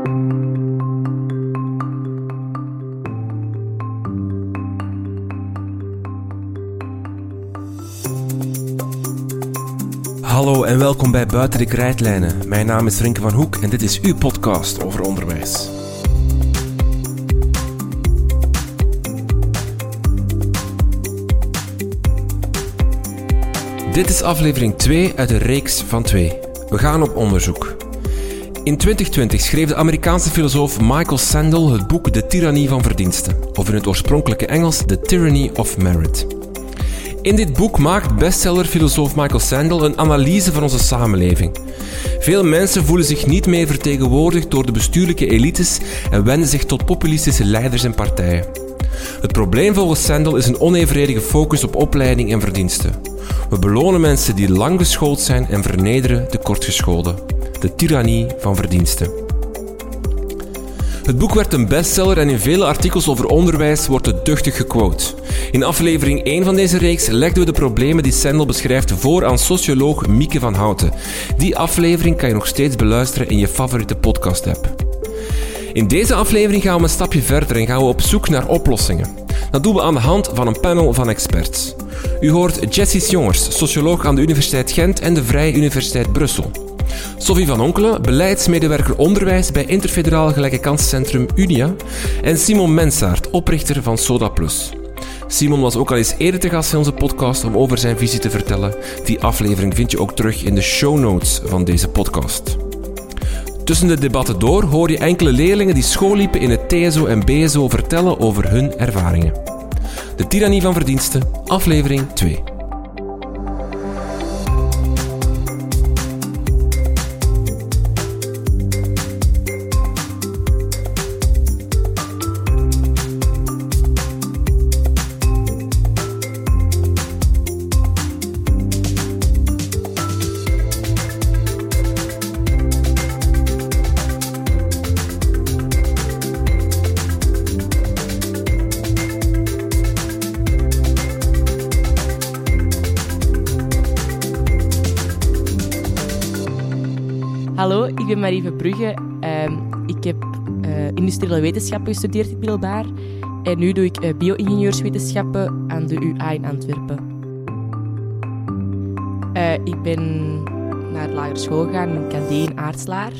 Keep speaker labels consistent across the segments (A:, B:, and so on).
A: Hallo en welkom bij Buiten de Krijtlijnen. Mijn naam is Rinke van Hoek en dit is uw podcast over onderwijs. Dit is aflevering 2 uit de reeks van 2. We gaan op onderzoek. In 2020 schreef de Amerikaanse filosoof Michael Sandel het boek De Tyrannie van Verdiensten, of in het oorspronkelijke Engels The Tyranny of Merit. In dit boek maakt bestseller-filosoof Michael Sandel een analyse van onze samenleving. Veel mensen voelen zich niet meer vertegenwoordigd door de bestuurlijke elites en wenden zich tot populistische leiders en partijen. Het probleem volgens Sandel is een onevenredige focus op opleiding en verdiensten. We belonen mensen die lang geschoold zijn en vernederen de kortgeschoolden. De tirannie van verdiensten. Het boek werd een bestseller en in vele artikels over onderwijs wordt het duchtig gequote. In aflevering 1 van deze reeks legden we de problemen die Sandel beschrijft voor aan socioloog Mieke van Houten. Die aflevering kan je nog steeds beluisteren in je favoriete podcast-app. In deze aflevering gaan we een stapje verder en gaan we op zoek naar oplossingen. Dat doen we aan de hand van een panel van experts. U hoort Jessie Jongers, socioloog aan de Universiteit Gent en de Vrije Universiteit Brussel. Sophie van Onkelen, beleidsmedewerker onderwijs bij Interfederaal Gelijke Kansencentrum Unia. En Simon Mensaert, oprichter van Soda Plus. Simon was ook al eens eerder te gast in onze podcast om over zijn visie te vertellen. Die aflevering vind je ook terug in de show notes van deze podcast. Tussen de debatten door hoor je enkele leerlingen die school liepen in het TSO en BSO vertellen over hun ervaringen. De Tyrannie van Verdiensten, aflevering 2.
B: Ben Marie Verbrugge. Ehm, ik heb uh, industriële wetenschappen gestudeerd in het. En nu doe ik uh, bio-ingenieurswetenschappen aan de UA in Antwerpen. Uh, ik ben naar de lagere school gegaan in KD in Aardslaar.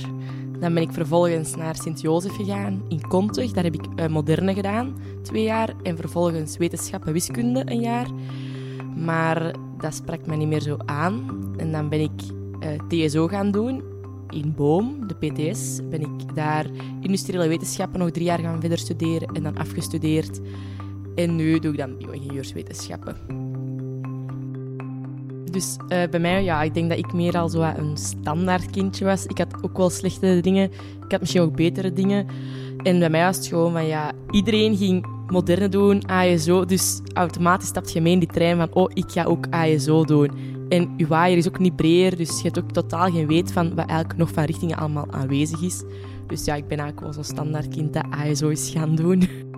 B: Dan ben ik vervolgens naar Sint-Jozef gegaan in Kontweg. Daar heb ik moderne gedaan, twee jaar. En vervolgens wetenschappen wiskunde, een jaar. Maar dat sprak me niet meer zo aan. En dan ben ik TSO gaan doen in Boom, de PTS, ben ik daar industriële wetenschappen nog drie jaar gaan verder studeren en dan afgestudeerd. En nu doe ik dan bio-ingenieurswetenschappen. Dus uh, bij mij, ja, ik denk dat ik meer al zo een standaard kindje was. Ik had ook wel slechte dingen. Ik had misschien ook betere dingen. En bij mij was het gewoon van, ja, iedereen ging moderne doen, ASO. Dus automatisch stapt je mee in die trein van, oh, ik ga ook ASO doen. En je waaier is ook niet breder, dus je hebt ook totaal geen weet van wat eigenlijk nog van richtingen allemaal aanwezig is. Dus ja, ik ben eigenlijk wel zo'n standaard kind dat ASO is gaan doen.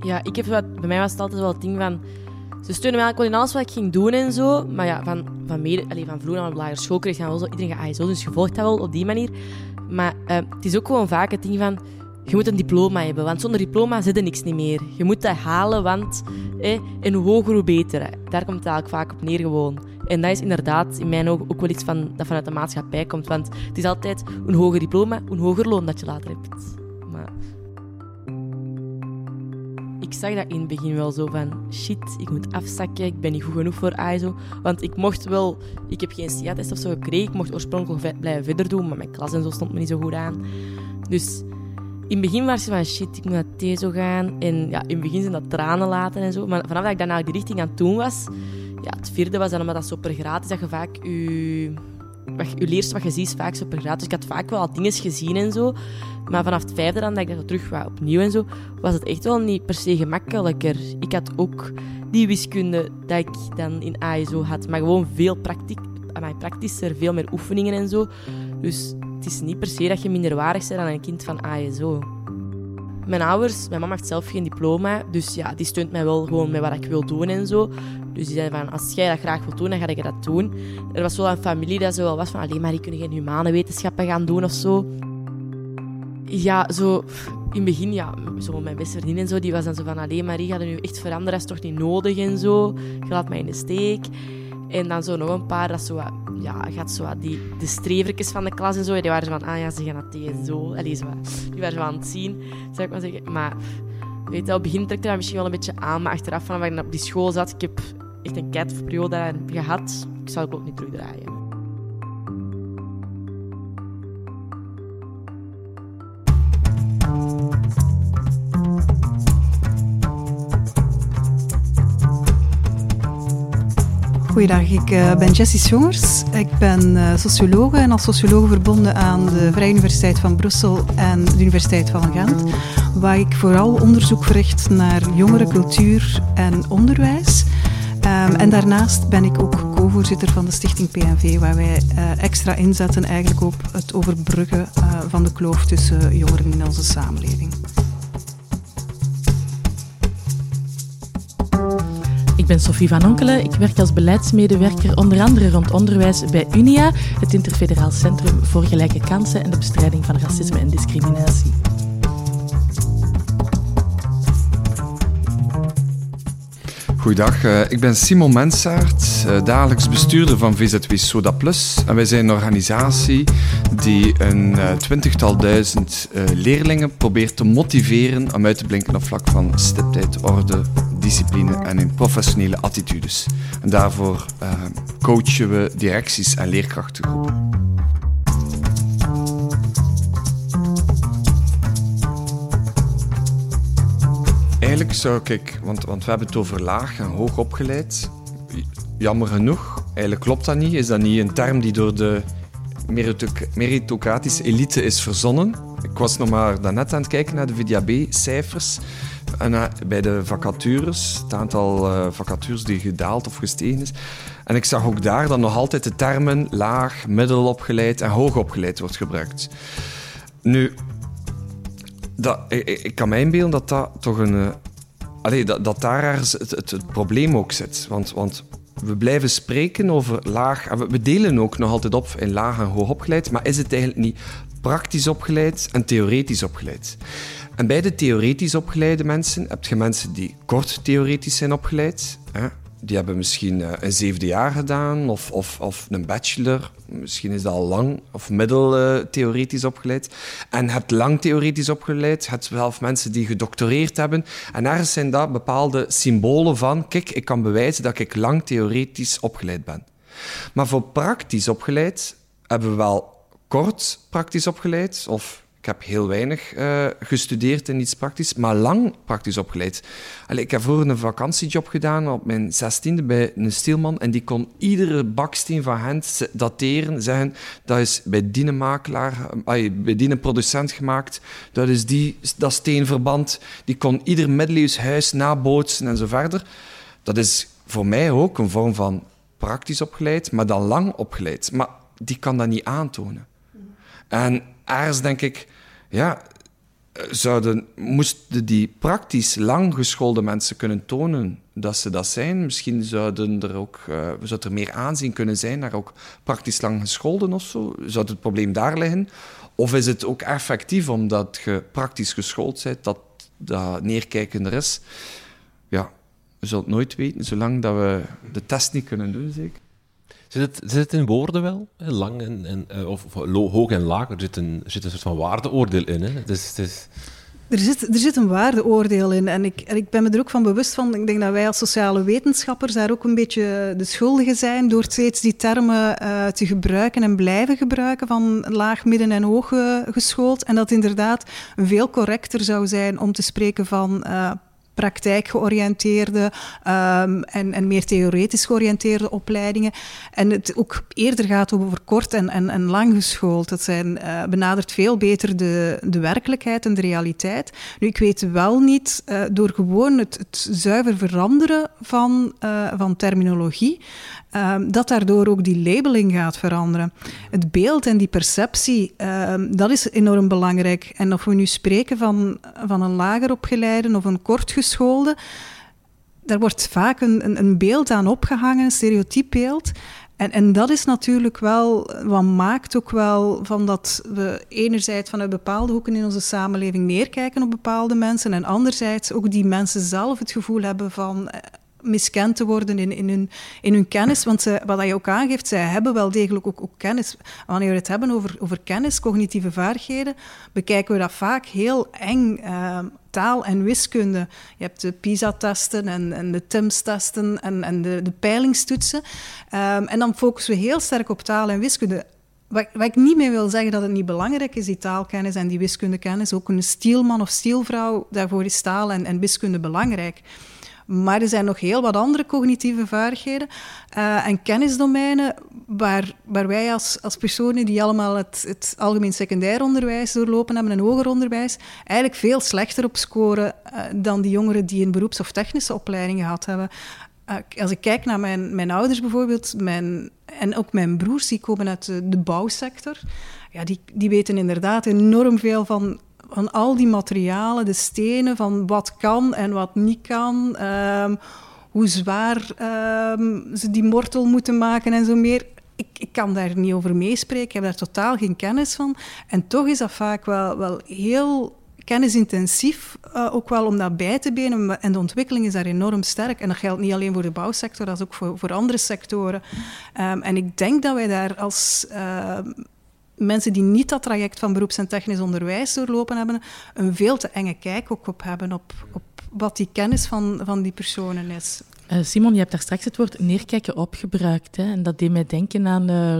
B: Ja, ik heb wat, bij mij was het altijd wel het ding van... Ze steunen me eigenlijk wel in alles wat ik ging doen en zo. Maar ja, van, van, mede, allez, van vroeger naar de lagere school kreeg je wel zo... Iedereen ASO, dus je volgt dat wel op die manier. Maar uh, het is ook gewoon vaak het ding van je moet een diploma hebben, want zonder diploma zit er niks niet meer. Je moet dat halen, want eh, hoger, hoe beter. Daar komt het eigenlijk vaak op neer gewoon. En dat is inderdaad in mijn ogen ook wel iets van, dat vanuit de maatschappij komt. Want het is altijd een hoger diploma, een hoger loon dat je later hebt. Maar... Ik zag dat in het begin wel zo van, shit, ik moet afzakken, ik ben niet goed genoeg voor ISO. Want ik mocht wel, ik heb geen SIA-test of zo gekregen, ik mocht oorspronkelijk blijven verder doen, maar mijn klas en zo stond me niet zo goed aan. Dus in het begin was je van shit, ik moet naar TESO gaan. En ja, in het begin zijn dat tranen laten en zo. Maar vanaf dat ik naar die richting aan het doen was, ja, het vierde was dan omdat dat super gratis, dat je vaak je, wat, je leert wat je ziet, is vaak super gratis. Dus ik had vaak wel al dingen gezien en zo. Maar vanaf het vijfde dan, dat ik dat terug was opnieuw en zo, was het echt wel niet per se gemakkelijker. Ik had ook die wiskunde dat ik dan in ASO had, maar gewoon veel praktiek, praktischer, veel meer oefeningen en zo. Dus het is niet per se dat je minderwaardig bent dan een kind van ASO. Mijn ouders, mijn mama heeft zelf geen diploma, dus ja, die steunt mij wel gewoon met wat ik wil doen en zo. Dus die zei van, als jij dat graag wilt doen, dan ga ik dat doen. Er was wel een familie dat zo wel was van, alleen maar die kunnen geen humane wetenschappen gaan doen of zo. Ja, zo in het begin, ja, zo mijn beste vriendin en zo, die was dan zo van, alleen gaat er nu echt veranderen, dat is toch niet nodig en zo. Je laat mij in de steek. En dan zo nog een paar, dat zo ja, gaat zo die, de strevertjes van de klas en zo, die waren zo van, ah ja, ze gaan dat tegen zo. Allee, die waren zo aan het zien, zou ik maar zeggen. Maar weet je, op het begin trekt er misschien wel een beetje aan, maar achteraf, vanaf ik op die school zat, ik heb echt een catperiode gehad, ik zou het ook niet terugdraaien.
C: Goeiedag, ik eh, ben Jessie Schongers. Ik ben uh, sociologe en als sociologe verbonden aan de Vrije Universiteit van Brussel en de Universiteit van Gent, waar ik vooral onderzoek verricht naar jongeren, cultuur en onderwijs. Um, en daarnaast ben ik ook co-voorzitter van de stichting PNV, waar wij uh, extra inzetten eigenlijk op het overbruggen van de kloof tussen jongeren in onze samenleving.
D: Ben Sophie van Onkelen. Ik werk als beleidsmedewerker onder andere rond onderwijs bij UNIA, het Interfederaal Centrum voor Gelijke Kansen en de Bestrijding van Racisme en Discriminatie.
E: Goedendag, uh, ik ben Simon Mensaert, uh, dagelijks bestuurder van VZW Soda Plus. En wij zijn een organisatie die een uh, twintigtal duizend leerlingen probeert te motiveren om uit te blinken op vlak van stiptheid, orde, discipline en in professionele attitudes. En daarvoor uh, coachen we directies en leerkrachtengroepen. Eigenlijk zou ik, want, want we hebben het over laag en hoog opgeleid. Jammer genoeg, eigenlijk klopt dat niet. Is dat niet een term die door de meritocratische elite is verzonnen? Ik was nog maar daarnet aan het kijken naar de VDAB-cijfers. En uh, bij de vacatures, het aantal uh, vacatures die gedaald of gestegen is. En ik zag ook daar dat nog altijd de termen laag, middelopgeleid en hoogopgeleid wordt gebruikt. Nu, dat, ik, kan mij inbeelden dat dat toch een... Allee, dat, dat daar het, het, probleem ook zit. Want, want we blijven spreken over laag... We delen ook nog altijd op in laag en hoogopgeleid, maar is het eigenlijk niet praktisch opgeleid en theoretisch opgeleid? En bij de theoretisch opgeleide mensen heb je mensen die kort theoretisch zijn opgeleid. Hè? Die hebben misschien eh, een zevende jaar gedaan of, of, of een bachelor. Misschien is dat al lang of middel uh, theoretisch opgeleid. En hebt lang theoretisch opgeleid. Je hebt zelf mensen die gedoctoreerd hebben. En ergens zijn dat bepaalde symbolen van... Kijk, ik kan bewijzen dat ik lang theoretisch opgeleid ben. Maar voor praktisch opgeleid hebben we wel kort praktisch opgeleid... of ik heb heel weinig uh, gestudeerd in iets praktisch, maar lang praktisch opgeleid. Allee, ik heb vroeger een vakantiejob gedaan op mijn zestiende bij een steelman en die kon iedere baksteen van hand dateren, zeggen dat is bij die makelaar, bij die producent gemaakt, dat is die, dat steenverband, die kon ieder middeleeuws huis nabootsen en zo verder. Dat is voor mij ook een vorm van praktisch opgeleid, maar dan lang opgeleid. Maar die kan dat niet aantonen. En ergens denk ik, ja, zouden, moesten die praktisch lang geschoolde mensen kunnen tonen dat ze dat zijn. Misschien zouden er ook, uh, zou er meer aanzien kunnen zijn naar ook praktisch lang gescholden of zo. Zou het probleem daar liggen? Of is het ook effectief omdat je praktisch geschoold bent, dat dat neerkijkender is? Ja, we zullen het nooit weten, zolang dat we de test niet kunnen doen, zeker.
A: Zit het, zit in woorden wel? Lang en, en, eh, of, of hoog en laag? Er zit een, zit een soort van waardeoordeel in. Hè? Het is.
C: Er zit, er zit een waardeoordeel in. En ik, en ik ben me er ook van bewust van. Ik denk dat wij als sociale wetenschappers daar ook een beetje de schuldigen zijn. door steeds die termen uh, te gebruiken en blijven gebruiken. van laag, midden en hoog uh, geschoold. En dat inderdaad veel correcter zou zijn om te spreken van. Praktijkgeoriënteerde um, en, en meer theoretisch georiënteerde opleidingen. En het ook eerder gaat over kort en, en, en lang geschoold. Dat zijn, uh, benadert veel beter de, de werkelijkheid en de realiteit. Nu, ik weet wel niet, uh, door gewoon het, het zuiver veranderen van, uh, van terminologie, Um, dat daardoor ook die labeling gaat veranderen. Het beeld en die perceptie, um, dat is enorm belangrijk. En of we nu spreken van, van een lager opgeleide of een kortgeschoolde, daar wordt vaak een, een, een beeld aan opgehangen, een stereotypbeeld. En, en dat is natuurlijk wel wat maakt ook wel van dat we enerzijds vanuit bepaalde hoeken in onze samenleving neerkijken op bepaalde mensen en anderzijds ook die mensen zelf het gevoel hebben van eh, miskend te worden in, in, hun, in hun kennis. Want wat je ook aangeeft, zij hebben wel degelijk ook, ook kennis. Wanneer we het hebben over, over kennis, cognitieve vaardigheden, bekijken we dat vaak heel eng. Uh, taal en wiskunde. Je hebt de PISA-testen en, en, de TIMS-testen en, en de, de peilingstoetsen. Um, en dan focussen we heel sterk op taal en wiskunde. Wat, wat, ik niet mee wil zeggen dat het niet belangrijk is, die taalkennis en die wiskundekennis. Ook een stielman of stielvrouw, daarvoor is taal en, en wiskunde belangrijk. Maar er zijn nog heel wat andere cognitieve vaardigheden uh, en kennisdomeinen waar, waar wij als, als personen die allemaal het, het algemeen secundair onderwijs doorlopen hebben en hoger onderwijs, eigenlijk veel slechter op scoren uh, dan die jongeren die een beroeps- of technische opleiding gehad hebben. Uh, als ik kijk naar mijn, mijn ouders bijvoorbeeld, mijn, en ook mijn broers, die komen uit de, de bouwsector, ja, die, die weten inderdaad enorm veel van van al die materialen, de stenen, van wat kan en wat niet kan, um, hoe zwaar um, ze die mortel moeten maken en zo meer. Ik, ik, kan daar niet over meespreken, ik heb daar totaal geen kennis van. En toch is dat vaak wel, wel heel kennisintensief, uh, ook wel om dat bij te benen. En de ontwikkeling is daar enorm sterk. En dat geldt niet alleen voor de bouwsector, dat is ook voor, voor andere sectoren. Um, en ik denk dat wij daar als mensen die niet dat traject van beroeps- en technisch onderwijs doorlopen hebben, een veel te enge kijk ook op hebben op, op wat die kennis van, van die personen is.
D: Uh, Simon, je hebt daar straks het woord neerkijken opgebruikt. Hè? En dat deed mij denken aan uh,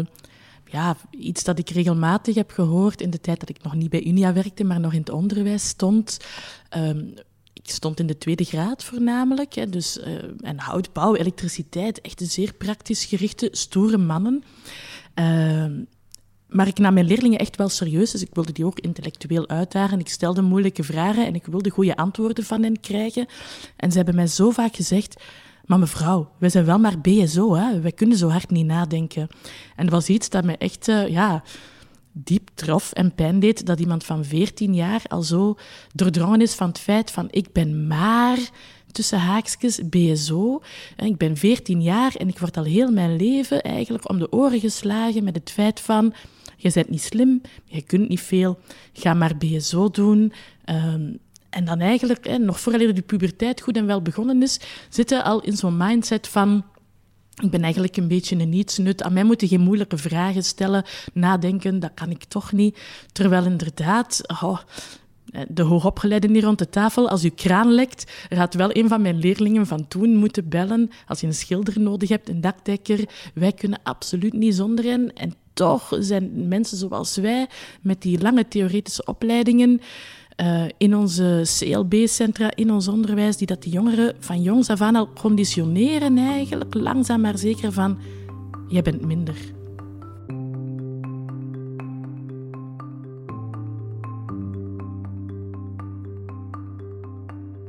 D: ja, iets dat ik regelmatig heb gehoord in de tijd dat ik nog niet bij Unia werkte, maar nog in het onderwijs stond. Um, ik stond in de tweede graad voornamelijk. Hè, dus, uh, en hout, bouw, elektriciteit, echt zeer praktisch gerichte, stoere mannen. Maar ik nam mijn leerlingen echt wel serieus, dus ik wilde die ook intellectueel uitdagen. Ik stelde moeilijke vragen en ik wilde goede antwoorden van hen krijgen. En ze hebben mij zo vaak gezegd... Maar mevrouw, wij zijn wel maar BSO, hè? wij kunnen zo hard niet nadenken. En dat was iets dat me echt uh, ja, diep trof en pijn deed, dat iemand van 14 jaar al zo doordrongen is van het feit van ik ben maar tussen haakjes BSO. Ik ben 14 jaar en ik word al heel mijn leven eigenlijk om de oren geslagen met het feit van je bent niet slim, je kunt niet veel, ga maar BSO doen. Um, en dan eigenlijk, hè, nog voordat de puberteit goed en wel begonnen is, zitten al in zo'n mindset van... Ik ben eigenlijk een beetje een nietsnut. Aan mij moeten geen moeilijke vragen stellen, nadenken, dat kan ik toch niet. Terwijl inderdaad, oh, de hoogopgeleiden hier rond de tafel, als uw kraan lekt, gaat wel een van mijn leerlingen van toen moeten bellen. Als je een schilder nodig hebt, een dakdekker, wij kunnen absoluut niet zonder hen. En toch zijn mensen zoals wij, met die lange theoretische opleidingen, uh, in onze CLB-centra, in ons onderwijs, die dat de jongeren van jongs af aan al conditioneren eigenlijk, langzaam maar zeker van, jij bent minder.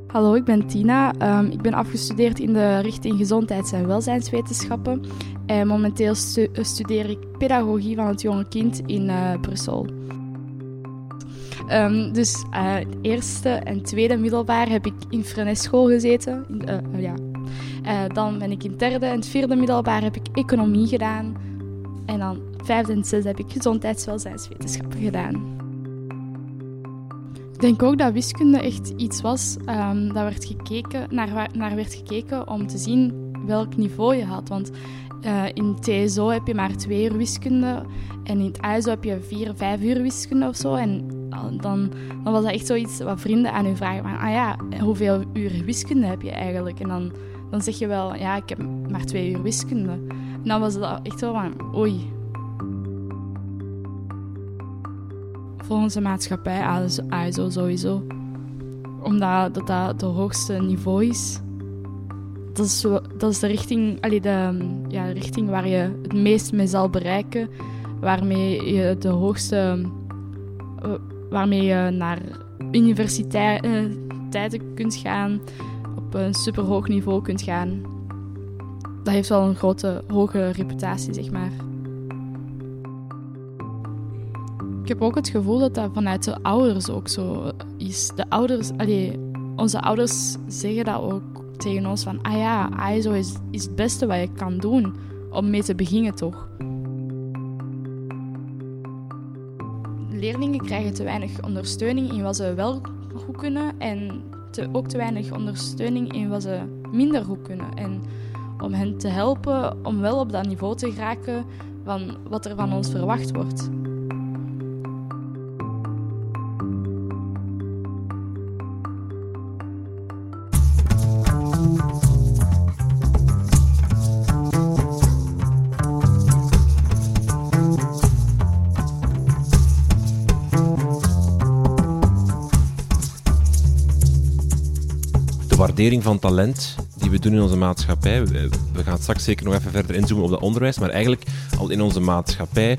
F: Hallo, ik ben Tina. Um, ik ben afgestudeerd in de richting gezondheids- en welzijnswetenschappen. En momenteel stu studeer ik pedagogie van het jonge kind in uh, Brussel. Um, dus eerste en tweede middelbaar heb ik in Frenes-school gezeten. Uh, ja. dan ben ik in derde en vierde middelbaar heb ik economie gedaan. En dan vijfde en zesde heb ik gezondheids- en welzijnswetenschappen gedaan. Ik denk ook dat wiskunde echt iets was um, dat werd gekeken, naar, naar werd gekeken om te zien welk niveau je had. Want uh, in TSO heb je maar twee uur wiskunde en in het ISO heb je vier, vijf uur wiskunde of zo. En dan, dan was dat echt zoiets wat vrienden aan u vragen. Van, ah ja, hoeveel uur wiskunde heb je eigenlijk? En dan, dan zeg je wel, ja, ik heb maar twee uur wiskunde. En dan was dat echt zo van, oei, volgens de maatschappij, ASO sowieso. Omdat dat, dat het hoogste niveau is. Dat is, dat is de, richting, allee, de, ja, de richting waar je het meest mee zal bereiken. Waarmee je de hoogste... Uh, waarmee je naar universiteiten kunt gaan. Op een superhoog niveau kunt gaan. Dat heeft wel een grote, hoge reputatie, zeg maar. Ik heb ook het gevoel dat dat vanuit de ouders ook zo is. De ouders, allee, onze ouders zeggen dat ook tegen ons van, ah ja, ISO is, is het beste wat je kan doen. om mee te beginnen toch. Leerlingen krijgen te weinig ondersteuning in wat ze wel goed kunnen en te, ook te weinig ondersteuning in wat ze minder goed kunnen. En om hen te helpen om wel op dat niveau te geraken van wat er van ons verwacht wordt.
A: Waardering van talent die we doen in onze maatschappij. We gaan straks zeker nog even verder inzoomen op dat onderwijs, maar eigenlijk al in onze maatschappij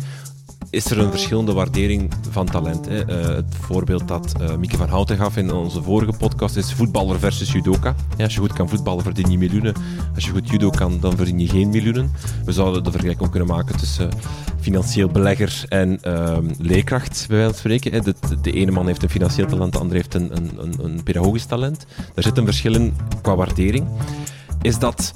A: is er een verschillende waardering van talent. Hè. Uh, het voorbeeld dat uh, Mieke van Houten gaf in onze vorige podcast is voetballer versus judoka. Als je goed kan voetballen verdien je miljoenen. Als je goed judo kan, dan verdien je geen miljoenen. We zouden de vergelijking kunnen maken tussen uh, financieel belegger en ehm, leerkracht, bij wijze van spreken. De, de, ene man heeft een financieel talent, de andere heeft een, een, een pedagogisch talent. Daar zit een verschil qua waardering. Is dat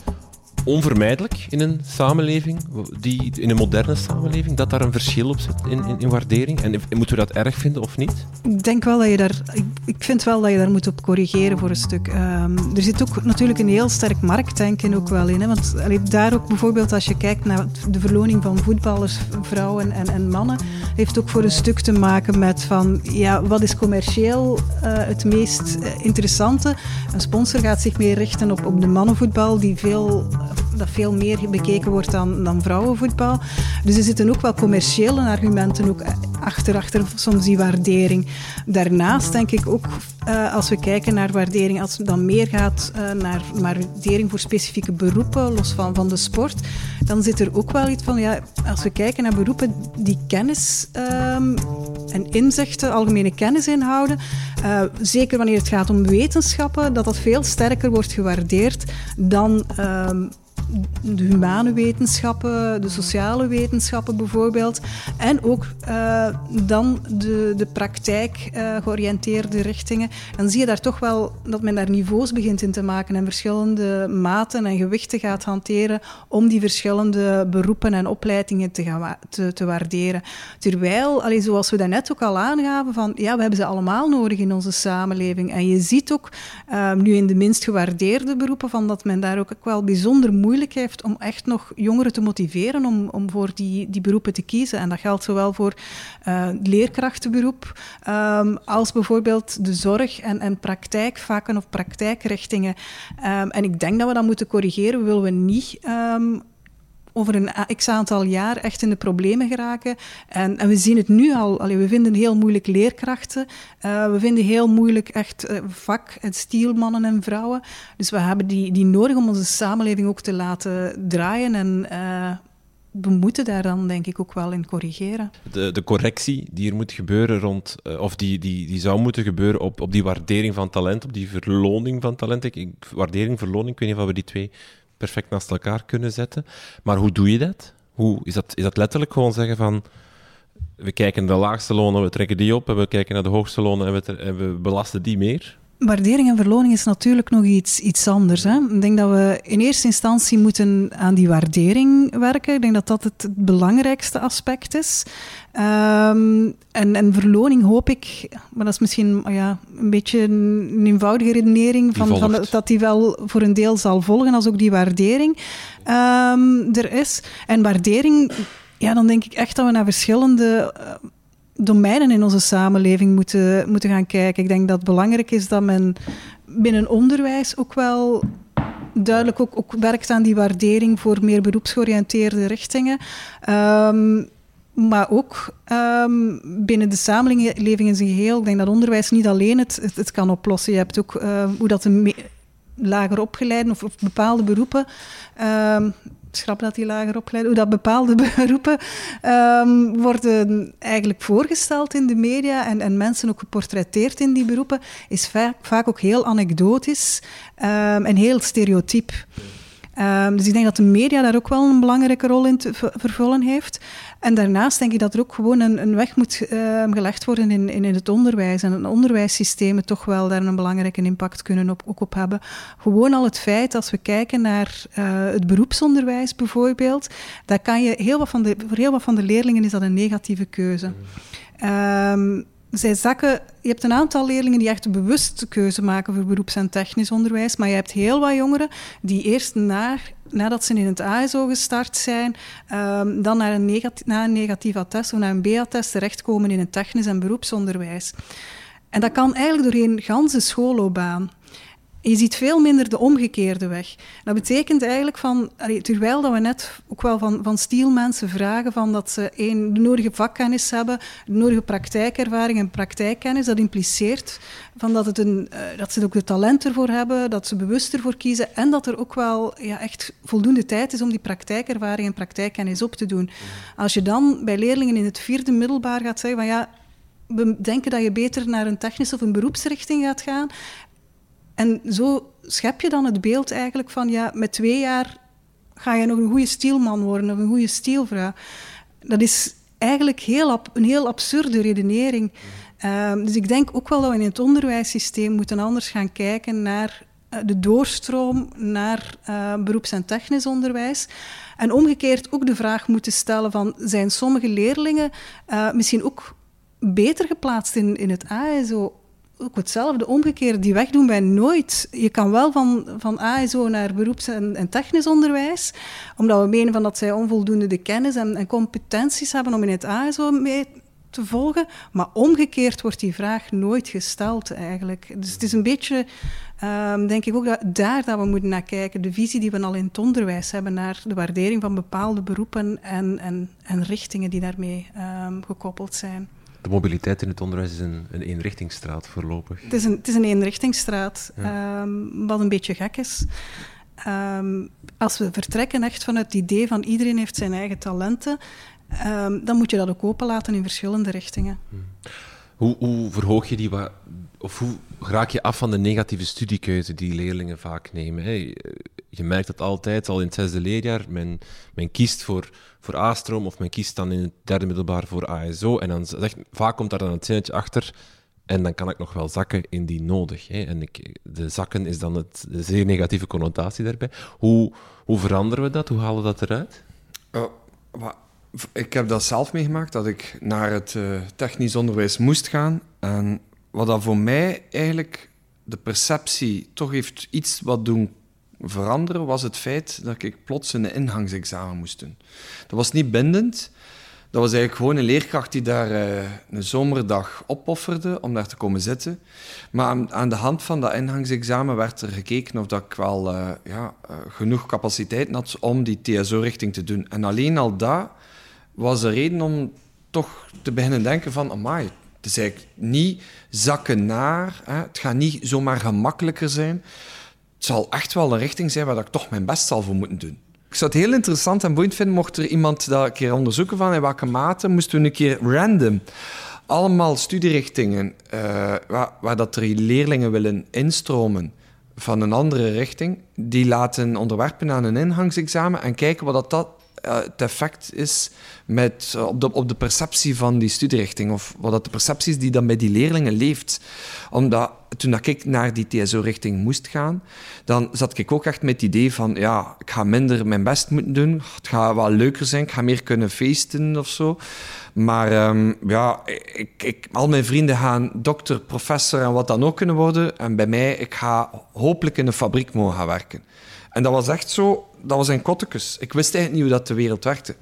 A: onvermijdelijk in een samenleving, die, in een moderne samenleving, dat daar een verschil op zit in, in, in waardering? En, moeten we dat erg vinden of niet?
C: Ik denk wel dat je daar, ik, ik vind wel dat je daar moet op corrigeren voor een stuk. Um, er zit ook natuurlijk een heel sterk marktdenken ook wel in. Hè? Want daar ook bijvoorbeeld als je kijkt naar de verloning van voetballers, vrouwen en, en mannen, heeft ook voor een stuk te maken met van, ja, wat is commercieel uh, het meest eh, interessante? Een sponsor gaat zich meer richten op, op de mannenvoetbal, die veel dat veel meer bekeken wordt dan, dan vrouwenvoetbal. Dus er zitten ook wel commerciële argumenten ook achter, achter soms die waardering. Daarnaast denk ik ook, uh, als we kijken naar waardering, als het dan meer gaat uh, naar waardering voor specifieke beroepen, los van, van de sport, dan zit er ook wel iets van, ja, als we kijken naar beroepen die kennis um, en inzichten, algemene kennis inhouden, uh, zeker wanneer het gaat om wetenschappen, dat dat veel sterker wordt gewaardeerd dan um, de humane wetenschappen, de sociale wetenschappen bijvoorbeeld. En ook uh, dan de, de praktijk uh, georiënteerde richtingen. Dan zie je daar toch wel dat men daar niveaus begint in te maken en verschillende maten en gewichten gaat hanteren om die verschillende beroepen en opleidingen te, gaan te, te waarderen. Terwijl, allee, zoals we daarnet ook al aangaven, van ja, we hebben ze allemaal nodig in onze samenleving. En je ziet ook uh, nu in de minst gewaardeerde beroepen van dat men daar ook wel bijzonder moeilijk heeft om echt nog jongeren te motiveren om, om voor die, die beroepen te kiezen. En dat geldt zowel voor uh, leerkrachtenberoep um, als bijvoorbeeld de zorg en, en praktijkvakken of praktijkrichtingen. Um, en ik denk dat we dat moeten corrigeren. Willen we niet um, over een x-aantal jaar echt in de problemen geraken. En, en we zien het nu al. Allee, we vinden heel moeilijk leerkrachten. Uh, we vinden heel moeilijk echt uh, vak- en stielmannen en vrouwen. Dus we hebben die, die nodig om onze samenleving ook te laten draaien. En uh, we moeten daar dan denk ik ook wel in corrigeren.
A: De, de correctie die er moet gebeuren rond, of die, die, die zou moeten gebeuren op, op die waardering van talent, op die verloning van talent. Ik, waardering, verloning, ik weet niet of we die twee perfect naast elkaar kunnen zetten. Maar hoe doe je dat? Hoe, is, dat is dat letterlijk gewoon zeggen van we kijken naar de laagste lonen, we trekken die op en we kijken naar de hoogste lonen en we, en we belasten die meer?
C: Waardering en verloning is natuurlijk nog iets, iets anders. Hè? Ik denk dat we in eerste instantie moeten aan die waardering werken. Ik denk dat dat het belangrijkste aspect is. Um, en, en verloning hoop ik, maar dat is misschien ja, een beetje een eenvoudige redenering, van, van, dat die wel voor een deel zal volgen als ook die waardering um, er is. En waardering, ja, dan denk ik echt dat we naar verschillende domeinen in onze samenleving moeten, moeten gaan kijken. Ik denk dat het belangrijk is dat men binnen onderwijs ook wel duidelijk ook, ook werkt aan die waardering voor meer beroepsgeoriënteerde richtingen. Um, maar ook um, binnen de samenleving in zijn geheel. Ik denk dat onderwijs niet alleen het, het, kan oplossen. Je hebt ook uh, hoe dat de lager opgeleiden of, of bepaalde beroepen schrap dat die lager opgeleid, hoe dat bepaalde beroepen um, worden eigenlijk voorgesteld in de media en, en mensen ook geportretteerd in die beroepen, is vaak, vaak ook heel anekdotisch um, en heel stereotyp. Ehm, dus ik denk dat de media daar ook wel een belangrijke rol in te vervullen heeft. En daarnaast denk ik dat er ook gewoon een, een weg moet ehm, gelegd worden in, in, het onderwijs. En het onderwijssystemen toch wel daar een belangrijke impact kunnen op, ook op hebben. Gewoon al het feit, als we kijken naar uh, het beroepsonderwijs bijvoorbeeld, daar kan je heel wat van de, voor heel wat van de leerlingen is dat een negatieve keuze. Um, zij zakken, je hebt een aantal leerlingen die echt bewust keuze maken voor beroeps- en technisch onderwijs, maar je hebt heel wat jongeren die eerst na, nadat ze in het ASO gestart zijn, um, dan naar een, na een negatief attest of naar een B-attest terechtkomen in het technisch en beroepsonderwijs. En dat kan eigenlijk doorheen ganse schoolloopbaan. Je ziet veel minder de omgekeerde weg. Dat betekent eigenlijk van, terwijl dat we net ook wel van, van stielmensen vragen van dat ze één, de nodige vakkennis hebben, de nodige praktijkervaring en praktijkkennis, dat impliceert van dat, het een, uh, dat ze ook de talent ervoor hebben, dat ze bewust ervoor kiezen en dat er ook wel ja, echt voldoende tijd is om die praktijkervaring en praktijkkennis op te doen. Als je dan bij leerlingen in het vierde middelbaar gaat zeggen van ja, we denken dat je beter naar een technische of een beroepsrichting gaat gaan. En zo schep je dan het beeld eigenlijk van, ja, met twee jaar ga je nog een goede stielman worden of een goede stielvrouw. Dat is eigenlijk heel een heel absurde redenering. Ehm, dus ik denk ook wel dat we in het onderwijssysteem moeten anders gaan kijken naar eh, de doorstroom naar uh, beroeps- en technisch onderwijs. En omgekeerd ook de vraag moeten stellen van, zijn sommige leerlingen uh, misschien ook beter geplaatst in, in het ASO ook hetzelfde, omgekeerd. Die weg doen wij nooit. Je kan wel van, van ASO naar beroeps- en, en technisch onderwijs, omdat we menen van dat zij onvoldoende de kennis en, en competenties hebben om in het ASO mee te volgen. Maar omgekeerd wordt die vraag nooit gesteld eigenlijk. Dus het is een beetje, um, denk ik ook, dat, daar dat we moeten naar kijken. De visie die we al in het onderwijs hebben naar de waardering van bepaalde beroepen en, en, en richtingen die daarmee um, gekoppeld zijn
A: de mobiliteit in het onderwijs is een, een eenrichtingsstraat voorlopig.
C: Het is een, het is een eenrichtingsstraat, um, wat een beetje gek is. Um, als we vertrekken echt vanuit het idee van iedereen heeft zijn eigen talenten, um, dan moet je dat ook openlaten in verschillende richtingen. Hmm.
A: Hoe, hoe verhoog je die, of hoe raak je af van de negatieve studiekeuze die leerlingen vaak nemen? Hè? Je merkt dat altijd al in het zesde leerjaar. Men, kiest voor, voor A-stroom of men kiest dan in het derde middelbaar voor ASO. En dan zegt, vaak komt daar dan het zinnetje achter. En dan kan ik nog wel zakken indien nodig. Hè? En ik, de zakken is dan het, de zeer negatieve connotatie daarbij. Hoe, hoe veranderen we dat? Hoe halen we dat eruit?
E: Uh, ik heb dat zelf meegemaakt, dat ik naar het uh, technisch onderwijs moest gaan. En wat dat voor mij eigenlijk de perceptie toch heeft iets wat doen veranderen, was het feit dat ik plots een ingangsexamen moest doen. Dat was niet bindend. Dat was eigenlijk gewoon een leerkracht die daar uh, een zomerdag opofferde om daar te komen zitten. Maar aan, de hand van dat ingangsexamen werd er gekeken of dat ik wel uh, ja, uh, genoeg capaciteit had om die TSO-richting te doen. En alleen al dat was de reden om toch te beginnen denken van, amai, het is eigenlijk niet zakken naar, hè. het gaat niet zomaar gemakkelijker zijn. Het zal echt wel een richting zijn waar ik toch mijn best zal voor moeten doen. Ik zou het heel interessant en boeiend vinden mocht er iemand dat een keer onderzoeken van in welke mate moesten we een keer random allemaal studierichtingen uh, waar, waar dat er leerlingen willen instromen van een andere richting, die laten onderwerpen aan een ingangsexamen en kijken wat dat, dat uh, het effect is met, uh, op, de, op de perceptie van die studierichting. Of wat dat de perceptie is die dan bij die leerlingen leeft. Omdat toen dat ik naar die TSO-richting moest gaan, dan zat ik ook echt met het idee van, ja, ik ga minder mijn best moeten doen. Het gaat wel leuker zijn, ik ga meer kunnen feesten of zo. Maar um, ja, ik, ik, al mijn vrienden gaan dokter, professor en wat dan ook kunnen worden. En bij mij, ik ga hopelijk in een fabriek mogen gaan werken. En dat was echt zo, dat was een kottekes. Ik wist eigenlijk niet hoe dat de wereld werkte.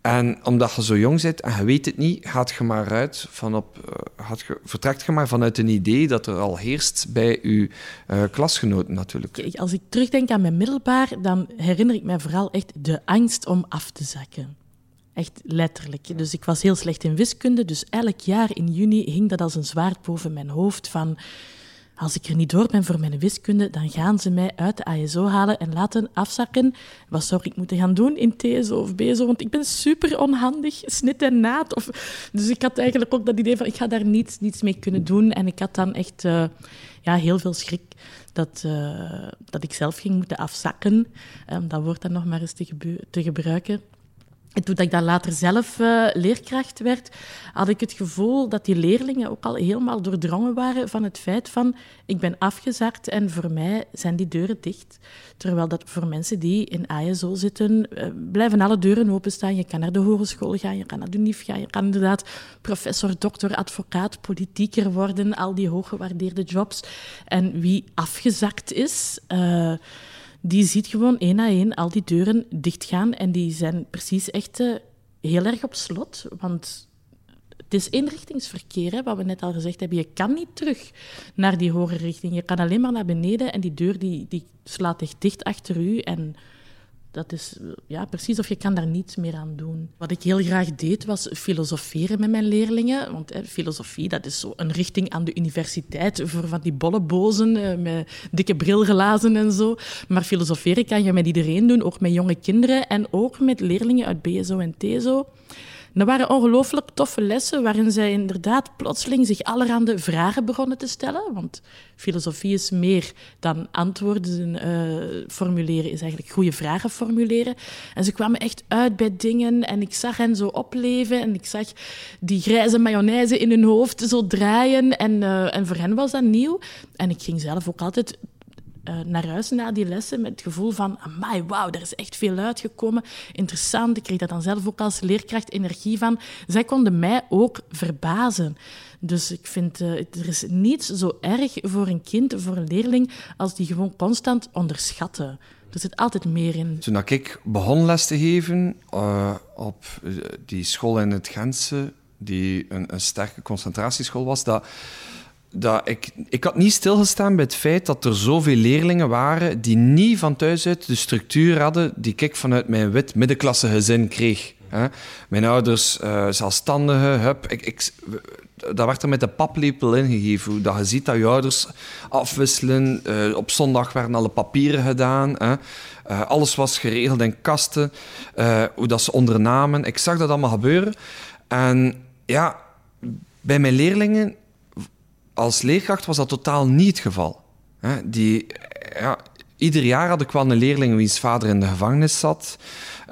E: En omdat je zo jong bent en je weet het niet, gaat je maar uit van op, uh, gaat je, vertrekt je maar vanuit een idee dat er al heerst bij je uh, klasgenoten natuurlijk.
D: Als ik terugdenk aan mijn middelbaar, dan herinner ik mij vooral echt de angst om af te zakken. Echt letterlijk. Dus ik was heel slecht in wiskunde, dus elk jaar in juni hing dat als een zwaard boven mijn hoofd van als ik er niet door ben voor mijn wiskunde, dan gaan ze mij uit de ASO halen en laten afzakken. Wat zou ik moeten gaan doen in TSO of BSO? Want ik ben super onhandig, snit en naad. Of... Dus ik had eigenlijk ook dat idee van, ik ga daar niets, niets mee kunnen doen. En ik had dan echt uh, ja, heel veel schrik dat, uh, dat ik zelf ging moeten afzakken. Um, dat woord dan nog maar eens te, te gebruiken. En toen ik dan later zelf uh, leerkracht werd, had ik het gevoel dat die leerlingen ook al helemaal doordrongen waren van het feit van ik ben afgezakt en voor mij zijn die deuren dicht. Terwijl dat voor mensen die in ASO zitten, uh, blijven alle deuren openstaan. Je kan naar de hogeschool gaan, je kan naar de NIF gaan, je kan inderdaad professor, dokter, advocaat, politieker worden, al die hooggewaardeerde jobs. En wie afgezakt is... Uh, die ziet gewoon één na één al die deuren dichtgaan. En die zijn precies echt uh, heel erg op slot. Want het is eenrichtingsverkeer, wat we net al gezegd hebben. Je kan niet terug naar die hogere richting. Je kan alleen maar naar beneden en die deur die, die slaat echt dicht achter u. En dat is ja, precies of je kan daar niets meer aan doen. Wat ik heel graag deed, was filosoferen met mijn leerlingen. Want hè, filosofie, dat is zo een richting aan de universiteit voor van die bollebozen eh, met dikke brilglazen en zo. Maar filosoferen kan je met iedereen doen, ook met jonge kinderen en ook met leerlingen uit BSO en TSO. Dat waren ongelooflijk toffe lessen waarin zij inderdaad plotseling zich allerhande vragen begonnen te stellen. Want filosofie is meer dan antwoorden uh, formuleren, is eigenlijk goede vragen formuleren. En ze kwamen echt uit bij dingen en ik zag hen zo opleven en ik zag die grijze mayonaise in hun hoofd zo draaien. En, uh, en voor hen was dat nieuw. En ik ging zelf ook altijd uh, naar huis na die lessen met het gevoel van, amai, wauw, er is echt veel uitgekomen. Interessant, ik kreeg daar dan zelf ook als leerkracht energie van. Zij konden mij ook verbazen. Dus ik vind, uh, er is niets zo erg voor een kind, voor een leerling, als die gewoon constant onderschatten. Er zit altijd meer in.
E: Toen ik begon les te geven uh, op die school in het Gentse, die een, een sterke concentratieschool was, dat dat ik, ik had niet stilgestaan bij het feit dat er zoveel leerlingen waren die niet van thuis uit de structuur hadden die ik vanuit mijn wit middenklasse gezin kreeg. Mijn ouders, uh, zelfstandige, hup, ik, ik, dat werd er met de paplepel ingegeven. Dat je ziet dat je ouders afwisselen. Uh, op zondag werden alle papieren gedaan. Hè. Uh, alles was geregeld in kasten. hoe dat ze ondernamen. Ik zag dat allemaal gebeuren. En ja, bij mijn leerlingen als leerkracht was dat totaal niet het geval. Die, ja, ieder jaar had ik wel een leerling wiens vader in de gevangenis zat.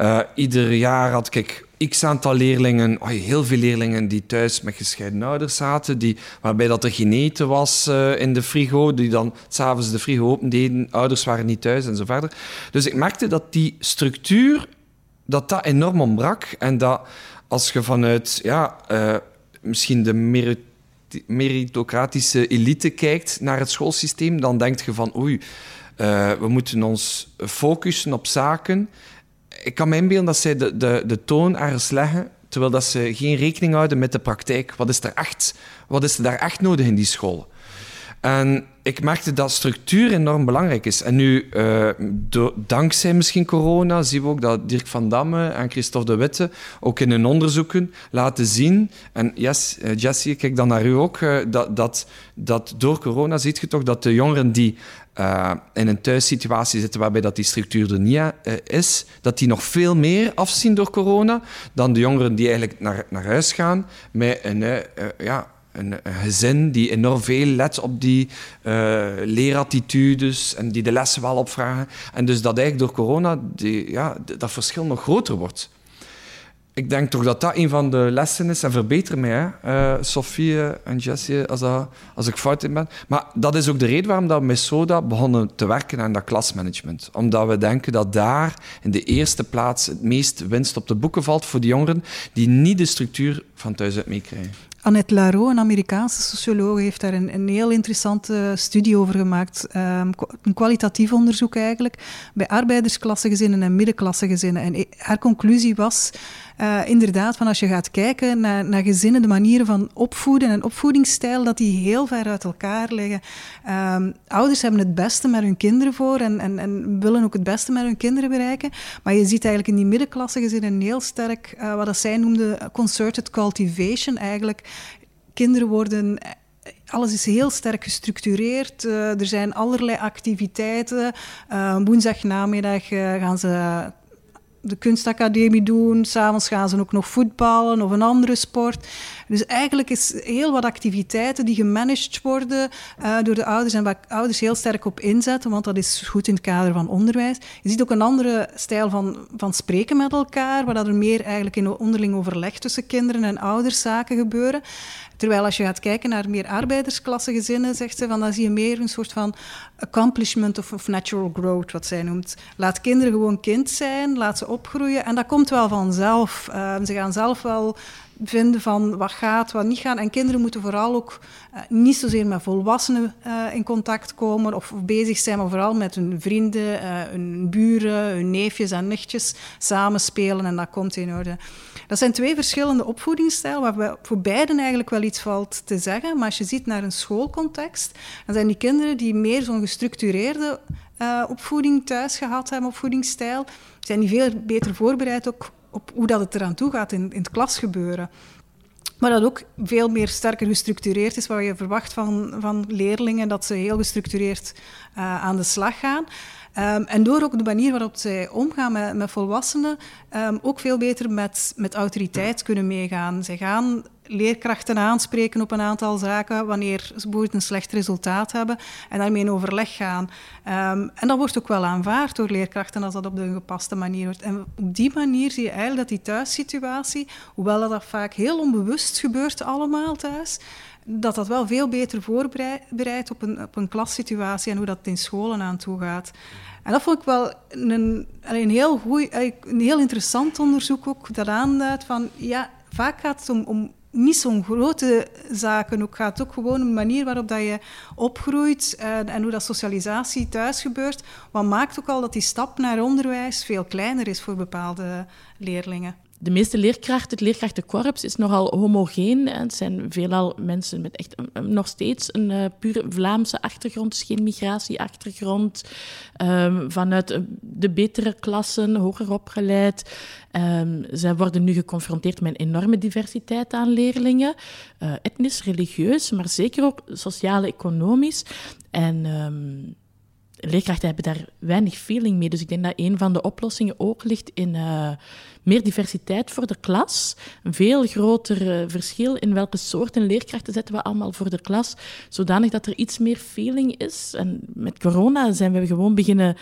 E: Uh, ieder jaar had ik x aantal leerlingen, oh, heel veel leerlingen die thuis met gescheiden ouders zaten, die, waarbij dat er geen eten was uh, in de frigo, die dan s'avonds de frigo opendeden, ouders waren niet thuis en zo verder. Dus ik merkte dat die structuur, dat dat enorm ontbrak en dat als je vanuit ja, uh, misschien de merit meritocratische elite kijkt naar het schoolsysteem, dan denk je van oei, uh, we moeten ons focussen op zaken. Ik kan me inbeelden dat zij de, de, de toon ergens leggen, terwijl dat ze geen rekening houden met de praktijk. Wat is er echt, wat is er daar echt nodig in die school? En ik merkte dat structuur enorm belangrijk is. En nu, uh, dankzij misschien corona, zien we ook dat Dirk van Damme en Christophe de Witte ook in hun onderzoeken laten zien. En yes, uh, Jessie, ik kijk dan naar u ook. Uh, dat, dat, dat door corona ziet je toch dat de jongeren die in een thuissituatie zitten waarbij dat die structuur er niet is, dat die nog veel meer afzien door corona dan de jongeren die eigenlijk naar, naar huis gaan met een, ja, een, gezin die enorm veel let op die uh, leerattitudes en die de lessen wel opvragen. En dus dat eigenlijk door corona die, ja, dat verschil nog groter wordt. Ik denk toch dat dat een van de lessen is. En verbeter mij, uh, Sophie en Jessie, als, als ik fout in ben. Maar dat is ook de reden waarom dat we met SODA begonnen te werken aan dat klasmanagement. Omdat we denken dat daar in de eerste plaats het meest winst op de boeken valt voor die jongeren die niet de structuur van thuis uit meekrijgen.
C: Annette Laro, een Amerikaanse socioloog, heeft daar een, een heel interessante studie over gemaakt. Um, een kwalitatief onderzoek eigenlijk, bij arbeidersklassegezinnen en middenklassegezinnen. En haar conclusie was uh, inderdaad, van als je gaat kijken naar, naar gezinnen, de manieren van opvoeden en opvoedingsstijl, dat die heel ver uit elkaar liggen. Um, ouders hebben het beste met hun kinderen voor en, en, en, willen ook het beste met hun kinderen bereiken. Maar je ziet eigenlijk in die middenklasse gezinnen heel sterk uh, wat dat zij noemden concerted cultivation. Eigenlijk, kinderen worden alles is heel sterk gestructureerd. Er zijn allerlei activiteiten. Uh, uh, gaan ze de kunstacademie doen. S'avonds gaan ze ook nog voetballen of een andere sport. Dus eigenlijk is heel wat activiteiten die gemanaged worden uh, door de ouders en waar ouders heel sterk op inzetten, want dat is goed in het kader van onderwijs. Je ziet ook een andere stijl van, van spreken met elkaar, waar dat er meer eigenlijk in onderling overleg tussen kinderen en ouders zaken gebeuren. Terwijl als je gaat kijken naar meer arbeidersklassegezinnen, zegt ze, van, dan zie je meer een soort van accomplishment of, of, natural growth, wat zij noemt. Laat kinderen gewoon kind zijn, laat ze opgroeien en dat komt wel vanzelf. Uh, ze gaan zelf wel vinden van wat gaat, wat niet gaat. En kinderen moeten vooral ook uh, niet zozeer met volwassenen uh, in contact komen of, bezig zijn, maar vooral met hun vrienden, uh, hun buren, hun neefjes en nichtjes samenspelen en dat komt in orde. Dat zijn twee verschillende opvoedingsstijlen, waar voor beiden eigenlijk wel iets valt te zeggen. Maar als je ziet naar een schoolcontext, dan zijn die kinderen die meer zo'n gestructureerde opvoeding thuis gehad hebben, opvoedingsstijl, zijn die veel beter voorbereid ook op hoe dat het eraan toe gaat in, in het klasgebeuren. Maar dat ook veel meer sterker gestructureerd is, waar je verwacht van, van leerlingen dat ze heel gestructureerd uh, aan de slag gaan. Um, en door ook de manier waarop zij omgaan met, met volwassenen, um, ook veel beter met, met autoriteit kunnen meegaan. Zij gaan leerkrachten aanspreken op een aantal zaken wanneer ze een slecht resultaat hebben en daarmee in overleg gaan. Um, en dat wordt ook wel aanvaard door leerkrachten als dat op de gepaste manier wordt. En op die manier zie je eigenlijk dat die thuissituatie, hoewel dat vaak heel onbewust gebeurt allemaal thuis, dat dat wel veel beter voorbereidt op een, op een klassituatie en hoe dat in scholen aan toe gaat. En dat vond ik wel een, een, heel, goeie, een heel interessant onderzoek ook, dat aanduidt van, ja, vaak gaat het om, om niet zo'n grote zaken. Ook gaat ook gewoon om de manier waarop dat je opgroeit en, en hoe dat socialisatie thuis gebeurt. Wat maakt ook al dat die stap naar onderwijs veel kleiner is voor bepaalde leerlingen
D: de meeste leerkrachten, het leerkrachtenkorps, is nogal homogeen. Het zijn veelal mensen met echt nog steeds een uh, pure Vlaamse achtergrond, dus geen migratieachtergrond. Um, vanuit de betere klassen, hoger opgeleid. Um, zij worden nu geconfronteerd met een enorme diversiteit aan leerlingen. Uh, etnisch, religieus, maar zeker ook sociaal-economisch. En... Um, leerkrachten hebben daar weinig feeling mee. Dus ik denk dat een van de oplossingen ook ligt in uh, meer diversiteit voor de klas. Een veel groter uh, verschil in welke soorten leerkrachten zetten we allemaal voor de klas. Zodanig dat er iets meer feeling is. En met corona zijn we gewoon beginnen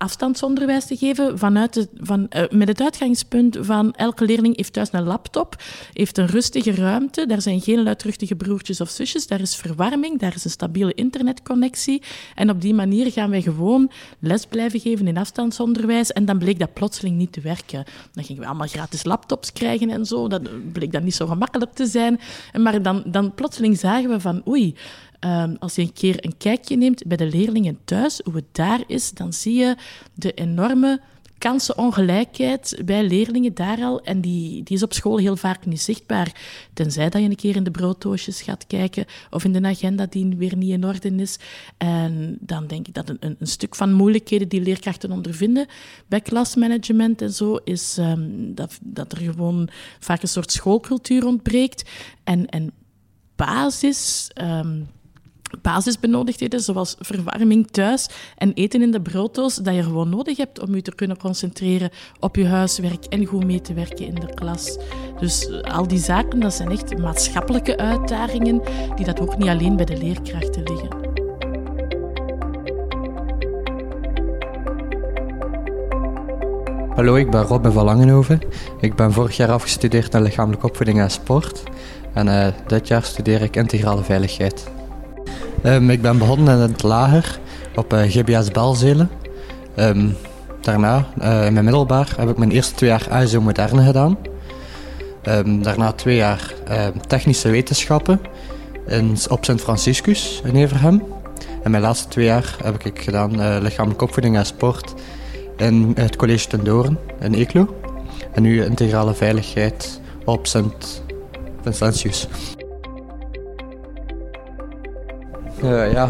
D: afstandsonderwijs te geven vanuit de, van, uh, met het uitgangspunt van elke leerling heeft thuis een laptop, heeft een rustige ruimte, daar zijn geen luidruchtige broertjes of zusjes, daar is verwarming, daar is een stabiele internetconnectie en op die manier gaan wij gewoon les blijven geven in afstandsonderwijs en dan bleek dat plotseling niet te werken. Dan gingen we allemaal gratis laptops krijgen en zo, dat bleek dan niet zo gemakkelijk te zijn, maar dan, dan plotseling zagen we van oei, Um, als je een keer een kijkje neemt bij de leerlingen thuis, hoe het daar is, dan zie je de enorme kansenongelijkheid bij leerlingen daar al. En die, die is op school heel vaak niet zichtbaar. Tenzij dat je een keer in de brooddoosjes gaat kijken of in de agenda die weer niet in orde is. En dan denk ik dat een, een stuk van moeilijkheden die leerkrachten ondervinden bij klasmanagement en zo, is um, dat, dat er gewoon vaak een soort schoolcultuur ontbreekt. En, en basis. Um, basisbenodigdheden, zoals verwarming thuis en eten in de brooddoos, dat je gewoon nodig hebt om je te kunnen concentreren op je huiswerk en goed mee te werken in de klas. Dus eh, al die zaken, dat zijn echt maatschappelijke uitdagingen die dat ook niet alleen bij de leerkrachten liggen.
G: Hallo, ik ben Robin van Langenhoven. Ik ben vorig jaar afgestudeerd naar lichamelijke opvoeding en sport. En uh, dit jaar studeer ik integrale veiligheid. Um, ik ben begonnen in het lager op eh, GBS Belzelen. Um, daarna, uh, in mijn middelbaar, heb ik mijn eerste twee jaar ASO Moderne gedaan. Um, daarna twee jaar technische wetenschappen in, op Sint Franciscus in Everhem. En mijn laatste twee jaar heb ik gedaan uh, lichamelijke opvoeding en sport in het college ten Doren in Eeklo. En nu integrale veiligheid op Sint Vincentius. Uh, ja,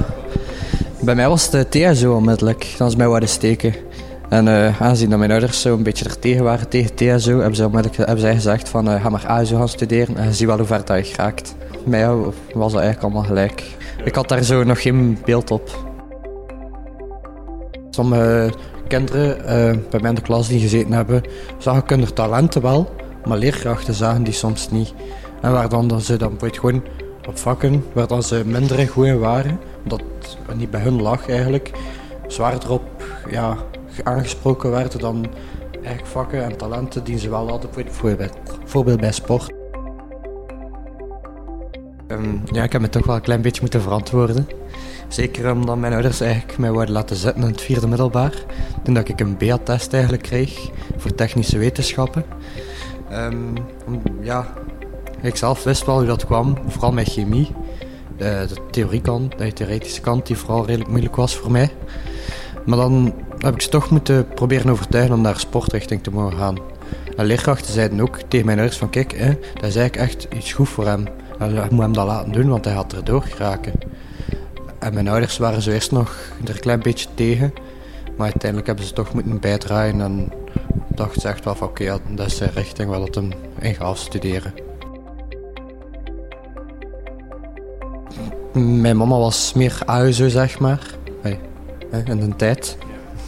G: bij mij was het TSO onmiddellijk. Dan is mij wat steken. En uh, aangezien dat mijn ouders zo een beetje er tegen waren tegen TSO, hebben ze hebben zij gezegd van ga maar ASO gaan studeren en zie wel hoe ver dat je geraakt. Mij was dat eigenlijk allemaal gelijk. Ik had daar zo nog geen beeld op. Sommige kinderen bij mij in de klas die gezeten hebben, zagen hun talenten wel, maar leerkrachten zagen die soms niet. En waar dan ze dan gewoon vakken waar ze minder goed in waren, dat niet bij hun lag eigenlijk, zwaarder op ja, aangesproken werden dan eigenlijk vakken en talenten die ze wel hadden, bijvoorbeeld bij sport. Ehm, ja, ik heb me toch wel een klein beetje moeten verantwoorden. Zeker omdat mijn ouders eigenlijk mij wilden laten zitten in het vierde middelbaar. Toen dat ik een BA-test eigenlijk kreeg voor technische wetenschappen. Um, ja, ik zelf wist wel hoe dat kwam, vooral met chemie. De, de theoriekant, de theoretische kant, die vooral redelijk moeilijk was voor mij. Maar dan heb ik ze toch moeten proberen overtuigen om naar sportrichting te mogen gaan. En leerkrachten zeiden ook tegen mijn ouders van kijk, hè, dat is eigenlijk echt iets goed voor hem. Je moet hem dat laten doen, want hij gaat erdoor geraken. En mijn ouders waren zo eerst nog er een klein beetje tegen. Maar uiteindelijk hebben ze toch moeten bijdragen en dacht ze echt wel van oké, dat is de richting waar dat hem in gaat studeren. Mijn mama was meer AUSO, zeg maar. in de tijd.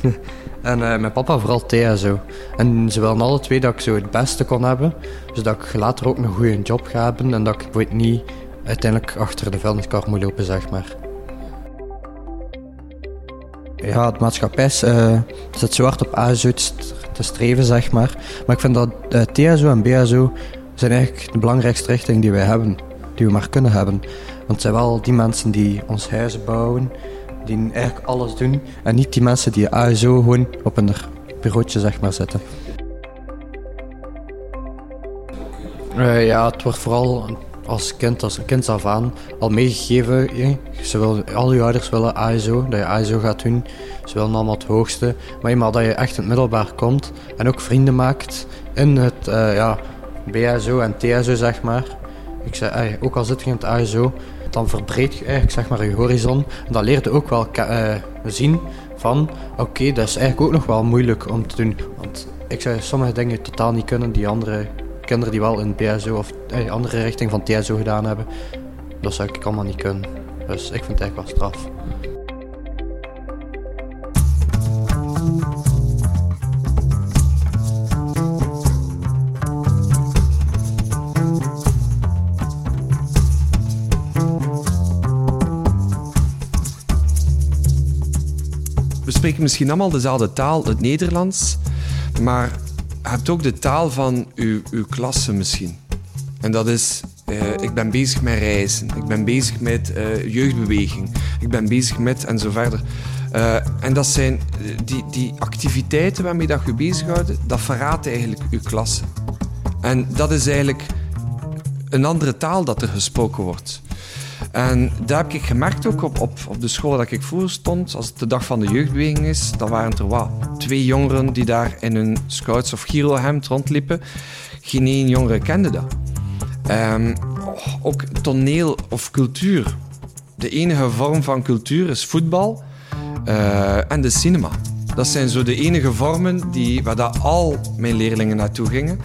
G: en uh, mijn papa vooral TSO. En ze wilden alle twee dat ik zo het beste kon hebben. Zodat ik later ook een goede job ga hebben. En dat ik niet uiteindelijk achter de vuilniskar moet lopen, zeg maar. Ja, de maatschappij uh, zit zo hard op ASO te streven, zeg maar. Maar ik vind dat uh, TSO en BSO zijn eigenlijk de belangrijkste richting die wij hebben. Die we maar kunnen hebben. Het zijn wel die mensen die ons huizen bouwen, die eigenlijk alles doen. En niet die mensen die ASO gewoon op een bureautje zeg maar, zitten. Uh, ja, het wordt vooral als kind, als kind af aan, al meegegeven. Ze wil, al je ouders willen ASO, dat je ASO gaat doen. Ze willen allemaal het hoogste. Maar eenmaal dat je echt in het middelbaar komt en ook vrienden maakt in het uh, ja, BSO en TSO, zeg maar. Ik zei, ook al zit je in het ASO, dan verbreed je eigenlijk zeg maar, je horizon. En dan leer je ook wel uh, zien van, oké, dat is eigenlijk ook nog wel moeilijk om te doen. Want ik zou sommige dingen totaal niet kunnen die andere kinderen die wel in BSO of een eh, andere richting van TSO gedaan hebben, dat zou ik allemaal niet kunnen. Dus ik vind het eigenlijk wel straf.
E: Spreken misschien allemaal dezelfde taal, het Nederlands, maar hebt ook de taal van uw, uw klasse misschien. En dat is, uh, ik ben bezig met reizen, ik ben bezig met uh, jeugdbeweging, ik ben bezig met en zo verder. Uh, en dat zijn die, die activiteiten waarmee dat je bezighoudt, dat verraadt eigenlijk uw klasse. En dat is eigenlijk een andere taal dat er gesproken wordt. En daar heb ik gemerkt ook op, op, op de school dat ik vroeger stond, als het de dag van de jeugdbeweging is, dan waren er wat twee jongeren die daar in hun scouts of girohemd rondliepen. Geen één jongere kende dat. Um, ook toneel of cultuur. De enige vorm van cultuur is voetbal uh, en de cinema. Dat zijn zo de enige vormen die, waar dat al mijn leerlingen naartoe gingen.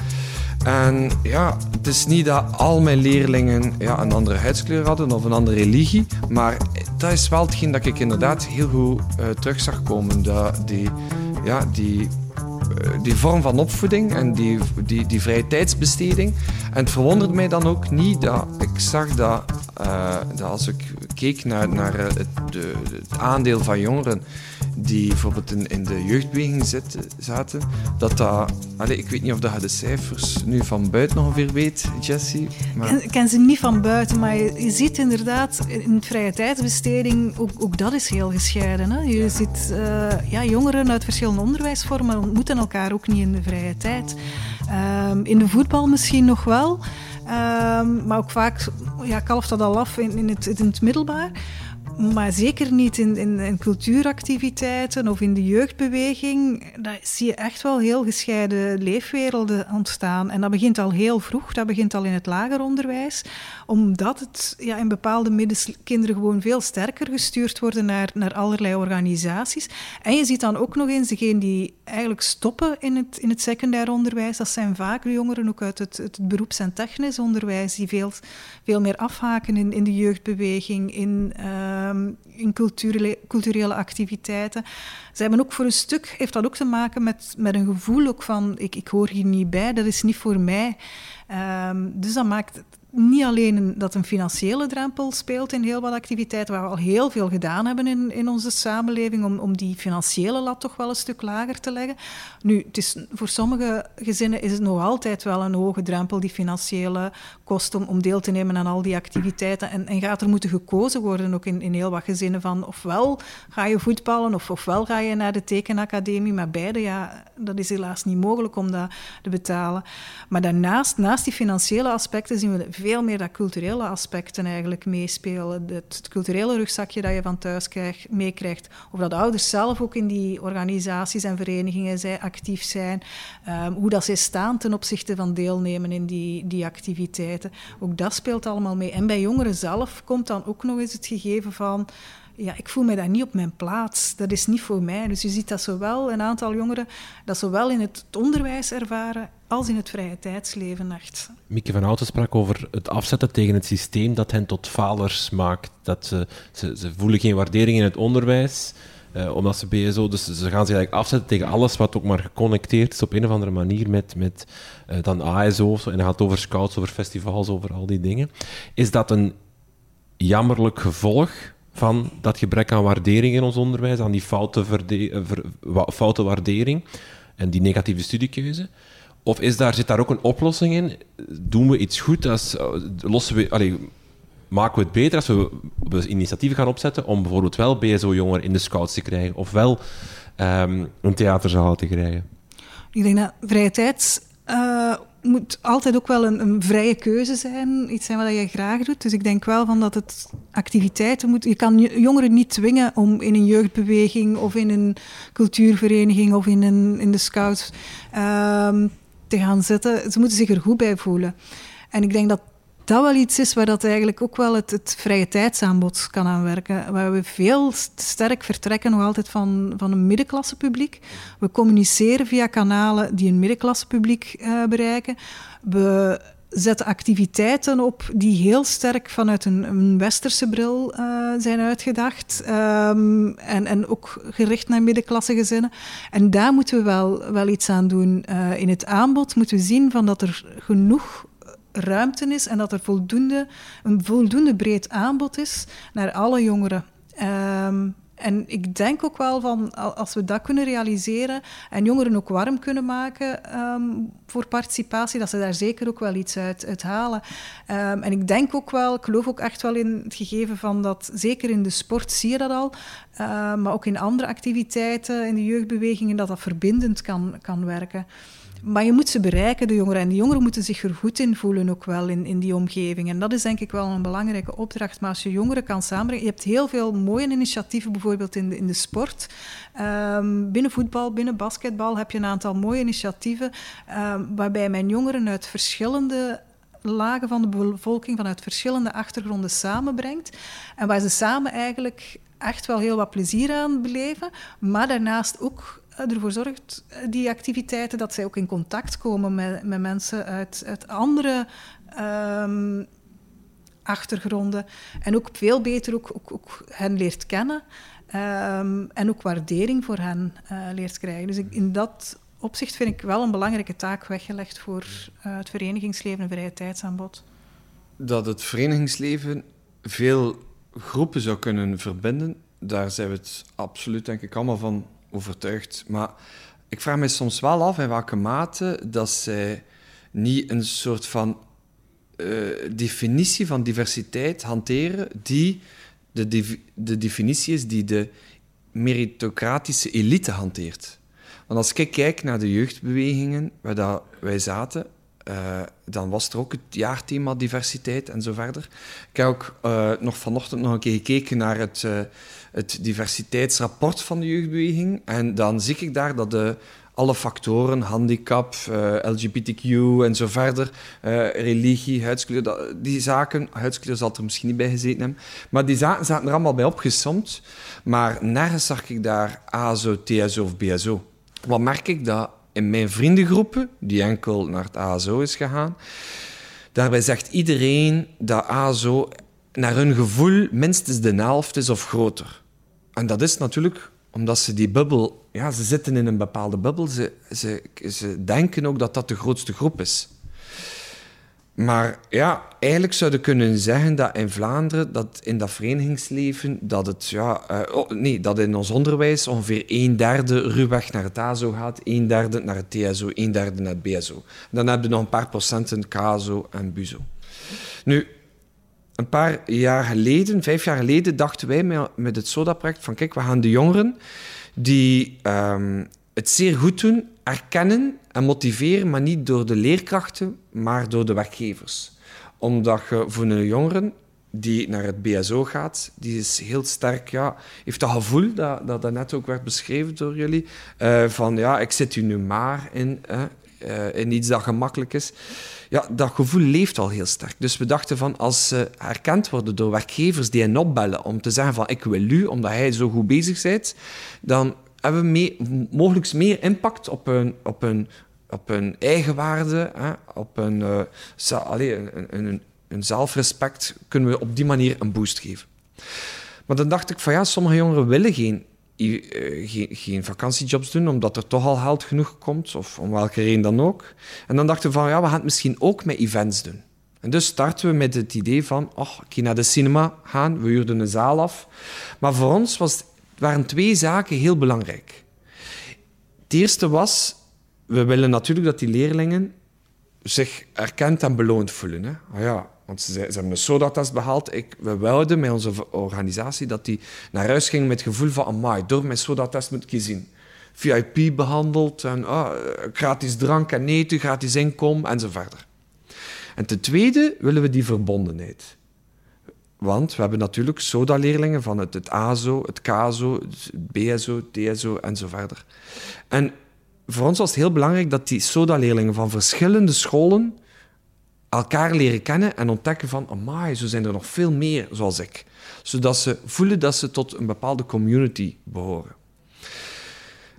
E: En ja, het is niet dat al mijn leerlingen ja, een andere huidskleur hadden of een andere religie, maar dat is wel hetgeen dat ik inderdaad heel goed uh, terug zag komen. Dat die, ja, die, uh, die vorm van opvoeding en die, die, die vrije tijdsbesteding. En het verwondert mij dan ook niet dat ik zag dat, uh, dat als ik keek naar, naar het, het aandeel van jongeren die bijvoorbeeld in, in de jeugdbeweging zitten, zaten, dat dat... Allez, ik weet niet of dat je de cijfers nu van buiten ongeveer weet, Jessie.
C: Maar... Ik ken ze niet van buiten, maar je, ziet inderdaad in vrije tijdsbesteding, ook, ook dat is heel gescheiden. Hè? Je ziet uh, ja, jongeren uit verschillende onderwijsvormen ontmoeten elkaar ook niet in de vrije tijd. Um, in de voetbal misschien nog wel, um, maar ook vaak ja, kalft dat al af in, in, het, in het middelbaar. Maar zeker niet in, in, in, cultuuractiviteiten of in de jeugdbeweging. Daar zie je echt wel heel gescheiden leefwerelden ontstaan. En dat begint al heel vroeg, dat begint al in het lager onderwijs. Omdat het ja, in bepaalde middens kinderen gewoon veel sterker gestuurd worden naar, naar allerlei organisaties. En je ziet dan ook nog eens degenen die eigenlijk stoppen in het, in het secundair onderwijs. Dat zijn vaak de jongeren ook uit het, het beroeps- en technisch onderwijs, die veel, veel meer afhaken in, in de jeugdbeweging, in... Ehm, in culturele, culturele activiteiten. Ze hebben ook voor een stuk, heeft dat ook te maken met, met een gevoel ook van, ik, ik hoor hier niet bij, dat is niet voor mij. Um, dus dat maakt niet alleen dat een financiële drempel speelt in heel wat activiteiten, waar we al heel veel gedaan hebben in, in onze samenleving, om, om die financiële lat toch wel een stuk lager te leggen. Nu, het is, voor sommige gezinnen is het nog altijd wel een hoge drempel, die financiële kosten, om, om deel te nemen aan al die activiteiten. En, en gaat er moeten gekozen worden, ook in, in heel wat gezinnen, van ofwel ga je voetballen, of ofwel ga je naar de tekenacademie, maar beide, ja, dat is helaas niet mogelijk om dat te betalen. Maar daarnaast, naast die financiële aspecten, zien we veel meer dat culturele aspecten eigenlijk meespelen. Het, culturele rugzakje dat je van thuis krijgt, meekrijgt. Of dat ouders zelf ook in die organisaties en verenigingen zij actief zijn. Um, hoe dat zij staan ten opzichte van deelnemen in die, die activiteiten. Ook dat speelt allemaal mee. En bij jongeren zelf komt dan ook nog eens het gegeven van ja, ik voel me daar niet op mijn plaats. Dat is niet voor mij. Dus je ziet dat zowel een aantal jongeren dat zowel in het onderwijs ervaren als in het vrije tijdsleven echt.
A: Mieke van Houten sprak over het afzetten tegen het systeem dat hen tot falers maakt. Dat ze, ze, ze voelen geen waardering in het onderwijs, eh, omdat ze BSO... Dus ze gaan zich eigenlijk afzetten tegen alles wat ook maar geconnecteerd is op een of andere manier met, met uh, dan ASO. En dan gaat over scouts, over festivals, over al die dingen. Is dat een jammerlijk gevolg van dat gebrek aan waardering in ons onderwijs, aan die foute, eh, waardering en die negatieve studiekeuze? Of is daar, zit daar ook een oplossing in? Doen we iets goed? Als, eh, lossen we, allee, maken we het beter als we, initiatieven gaan opzetten om bijvoorbeeld wel BSO-jongeren in de scouts te krijgen of wel um, een theaterzaal te krijgen?
C: Ik denk dat vrije tijd uh, moet altijd ook wel een, een, vrije keuze zijn, iets zijn wat je graag doet. Dus ik denk wel van dat het activiteiten moet. Je kan jongeren niet dwingen om in een jeugdbeweging of in een cultuurvereniging of in, een, in de scouts um, te gaan zitten. Ze moeten zich er goed bij voelen. En ik denk dat dat wel iets is waar dat eigenlijk ook wel het, het vrije tijdsaanbod kan aan werken. Waar we veel sterk vertrekken nog altijd van, van een middenklasse publiek. We communiceren via kanalen die een middenklasse publiek uh, bereiken. We zetten activiteiten op die heel sterk vanuit een, een westerse bril uh, zijn uitgedacht. Um, en, en ook gericht naar middenklasse gezinnen. En daar moeten we wel, wel iets aan doen. Uh, in het aanbod moeten we zien van dat er genoeg ruimte is en dat er voldoende, een voldoende breed aanbod is naar alle jongeren. Um, en ik denk ook wel van als we dat kunnen realiseren en jongeren ook warm kunnen maken um, voor participatie, dat ze daar zeker ook wel iets uit, halen. Um, en ik denk ook wel, ik geloof ook echt wel in het gegeven van dat, zeker in de sport zie je dat al, maar ook in andere activiteiten, in de jeugdbewegingen, dat dat verbindend kan, kan werken. Maar je moet ze bereiken, de jongeren. En de jongeren moeten zich er goed in voelen, ook wel in, in die omgeving. En dat is denk ik wel een belangrijke opdracht. Maar als je jongeren kan samenbrengen... Je hebt heel veel mooie initiatieven, bijvoorbeeld in de, in de sport. Um, binnen voetbal, binnen basketbal heb je een aantal mooie initiatieven... Um, waarbij mijn jongeren uit verschillende lagen van de bevolking, vanuit verschillende achtergronden samenbrengt. En waar ze samen eigenlijk echt wel heel wat plezier aan beleven, maar daarnaast ook ervoor zorgt, eh, die activiteiten, dat zij ook in contact komen met, met mensen uit, uit andere um, achtergronden. En ook veel beter ook, ook, hen leert kennen. Um, en ook waardering voor hen uh, leert krijgen. Dus in dat opzicht vind ik wel een belangrijke taak weggelegd voor het verenigingsleven en vrije tijdsaanbod.
E: Dat het verenigingsleven veel groepen zou kunnen verbinden, daar zijn we het absoluut denk ik allemaal van overtuigd. Maar ik vraag me soms wel af in welke mate dat zij niet een soort van uh, definitie van diversiteit hanteren die de, de definitie is die de meritocratische elite hanteert. Want als ik kijk naar de jeugdbewegingen waar dat wij zaten, eh, dan was er ook het jaarthema diversiteit en zo verder. Ik heb ook uh, nog vanochtend nog een keer gekeken naar het, het diversiteitsrapport van de jeugdbeweging. En dan zie ik daar dat de, alle factoren, handicap, LGBTQ en zo verder, religie, huidskleur, die zaken, huidskleur zal er misschien niet bij gezeten hebben, maar die zaken zaten er allemaal bij opgesomd. Maar nergens zag ik daar ASO, TSO of BSO. Wat merk ik? Dat in mijn vriendengroepen, die enkel naar het ASO is gegaan, daarbij zegt iedereen dat ASO naar hun gevoel minstens de helft is of groter. En dat is natuurlijk omdat ze die bubbel, ja, ze zitten in een bepaalde bubbel, ze, ze, ze denken ook dat dat de grootste groep is. Maar ja, eigenlijk zouden kunnen zeggen dat in Vlaanderen, dat in dat verenigingsleven, dat het, ja, uh, oh, nee, dat in ons onderwijs ongeveer een derde ruwweg naar het ASO gaat, een derde naar het TSO, een derde naar het BSO. Dan heb je nog een paar procenten KSO en BUSO. Nu, een paar jaar geleden, vijf jaar geleden, dachten wij met het SODA-project van kijk, we gaan de jongeren die um, het zeer goed doen, erkennen en motiveren, maar niet door de leerkrachten, maar door de werkgevers. Omdat je voor een jongeren die naar het BSO gaat, die is heel sterk, ja, heeft dat gevoel, dat, dat, dat net ook werd beschreven door jullie, uh, van ja, ik zit hier nu maar in, uh, in iets dat gemakkelijk is. Ja, dat gevoel leeft al heel sterk. Dus we dachten van, als ze herkend worden door werkgevers die hen opbellen om te zeggen van, ik wil u, omdat hij zo goed bezig bent, dan hebben we mee, mogelijk meer impact op hun, op op hun eigenwaarde, hè, op hun, uh, allez, zelfrespect, kunnen we op die manier een boost geven. Maar dan dacht ik van ja, sommige jongeren willen geen, geen, geen, vakantiejobs doen, omdat er toch al geld genoeg komt, of om welke reden dan ook. En dan dachten we van ja, we gaan het misschien ook met events doen. En dus starten we met het idee van, oh, ik naar de cinema gaan, we huurden een zaal af. Maar voor ons was waren twee zaken heel belangrijk. Het eerste was, we willen natuurlijk dat die leerlingen zich erkend en beloond voelen. Hè? Oh ja, want ze, ze hebben een SODA-test behaald. Ik, we wilden met onze organisatie dat die naar huis gingen met het gevoel van amai, door mijn SODA-test moet ik zien. VIP behandeld, en, oh, gratis drank en eten, gratis inkomen en zo verder. En ten tweede willen we die verbondenheid. Want we hebben natuurlijk SODA-leerlingen van het, het ASO, het KASO, het BSO, TSO en zo verder. En voor ons was het heel belangrijk dat die SODA-leerlingen van verschillende scholen elkaar leren kennen en ontdekken van, amai, zo zijn er nog veel meer zoals ik. Zodat ze voelen dat ze tot een bepaalde community behoren.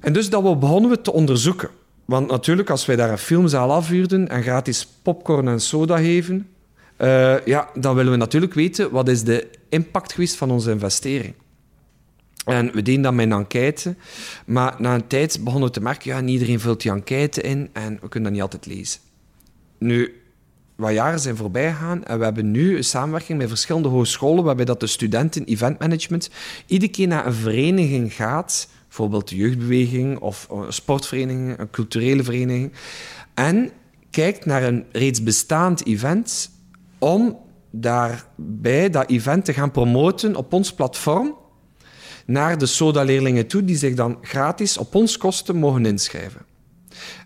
E: En dus dat begonnen we te onderzoeken. Want natuurlijk, als wij daar een filmzaal afhuurden en gratis popcorn en soda geven, uh, ja, dan willen we natuurlijk weten wat is de impact geweest van onze investering. En we deden dat met een enquête, maar na een tijd begonnen we te merken, ja, iedereen vult die enquête in en we kunnen dat niet altijd lezen. Nu, wat jaren zijn voorbij gegaan en we hebben nu een samenwerking met verschillende hogescholen waarbij dat de studenten eventmanagement iedere keer naar een vereniging gaat, bijvoorbeeld de jeugdbeweging of een sportvereniging, een culturele vereniging, en kijkt naar een reeds bestaand event om daarbij dat event te gaan promoten op ons platform naar de SODA-leerlingen toe, die zich dan gratis op ons kosten mogen inschrijven.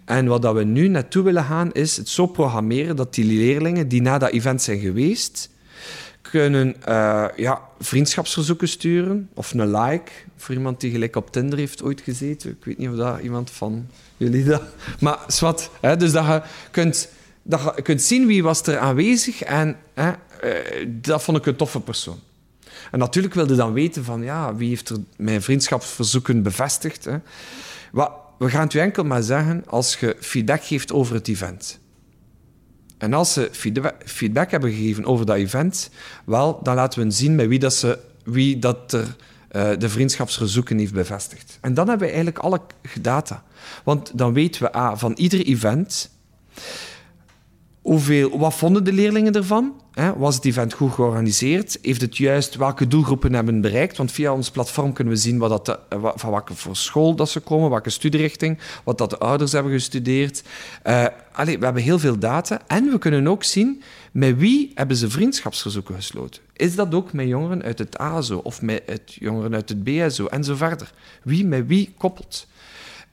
E: En wat dat we nu naartoe willen gaan, is het zo programmeren dat die leerlingen die na dat event zijn geweest, kunnen uh, ja, vriendschapsverzoeken sturen of een like voor iemand die gelijk op Tinder heeft ooit gezeten. Ik weet niet of dat iemand van jullie dat... Maar zwart, dus dat je kunt dat je kunt zien wie was er aanwezig en hè, uh, dat vond ik een toffe persoon. En natuurlijk wilde dan weten van ja, wie heeft er mijn vriendschapsverzoeken bevestigd. Hè. Wat, we gaan het u enkel maar zeggen als je feedback geeft over het event. En als ze feedback hebben gegeven over dat event, wel, dan laten we zien met wie dat, ze, wie dat er uh, de vriendschapsverzoeken heeft bevestigd. En dan hebben we eigenlijk alle data. Want dan weten we A, van ieder event Hoeveel, wat vonden de leerlingen ervan? Was het event goed georganiseerd? Heeft het juist welke doelgroepen hebben bereikt? Want via ons platform kunnen we zien wat dat van welke voor school dat ze komen, welke studierichting, wat dat de ouders hebben gestudeerd. Uh, we hebben heel veel data en we kunnen ook zien met wie hebben ze vriendschapsverzoeken gesloten. Is dat ook met jongeren uit het ASO of met jongeren uit het BSO en zo verder? Wie met wie koppelt?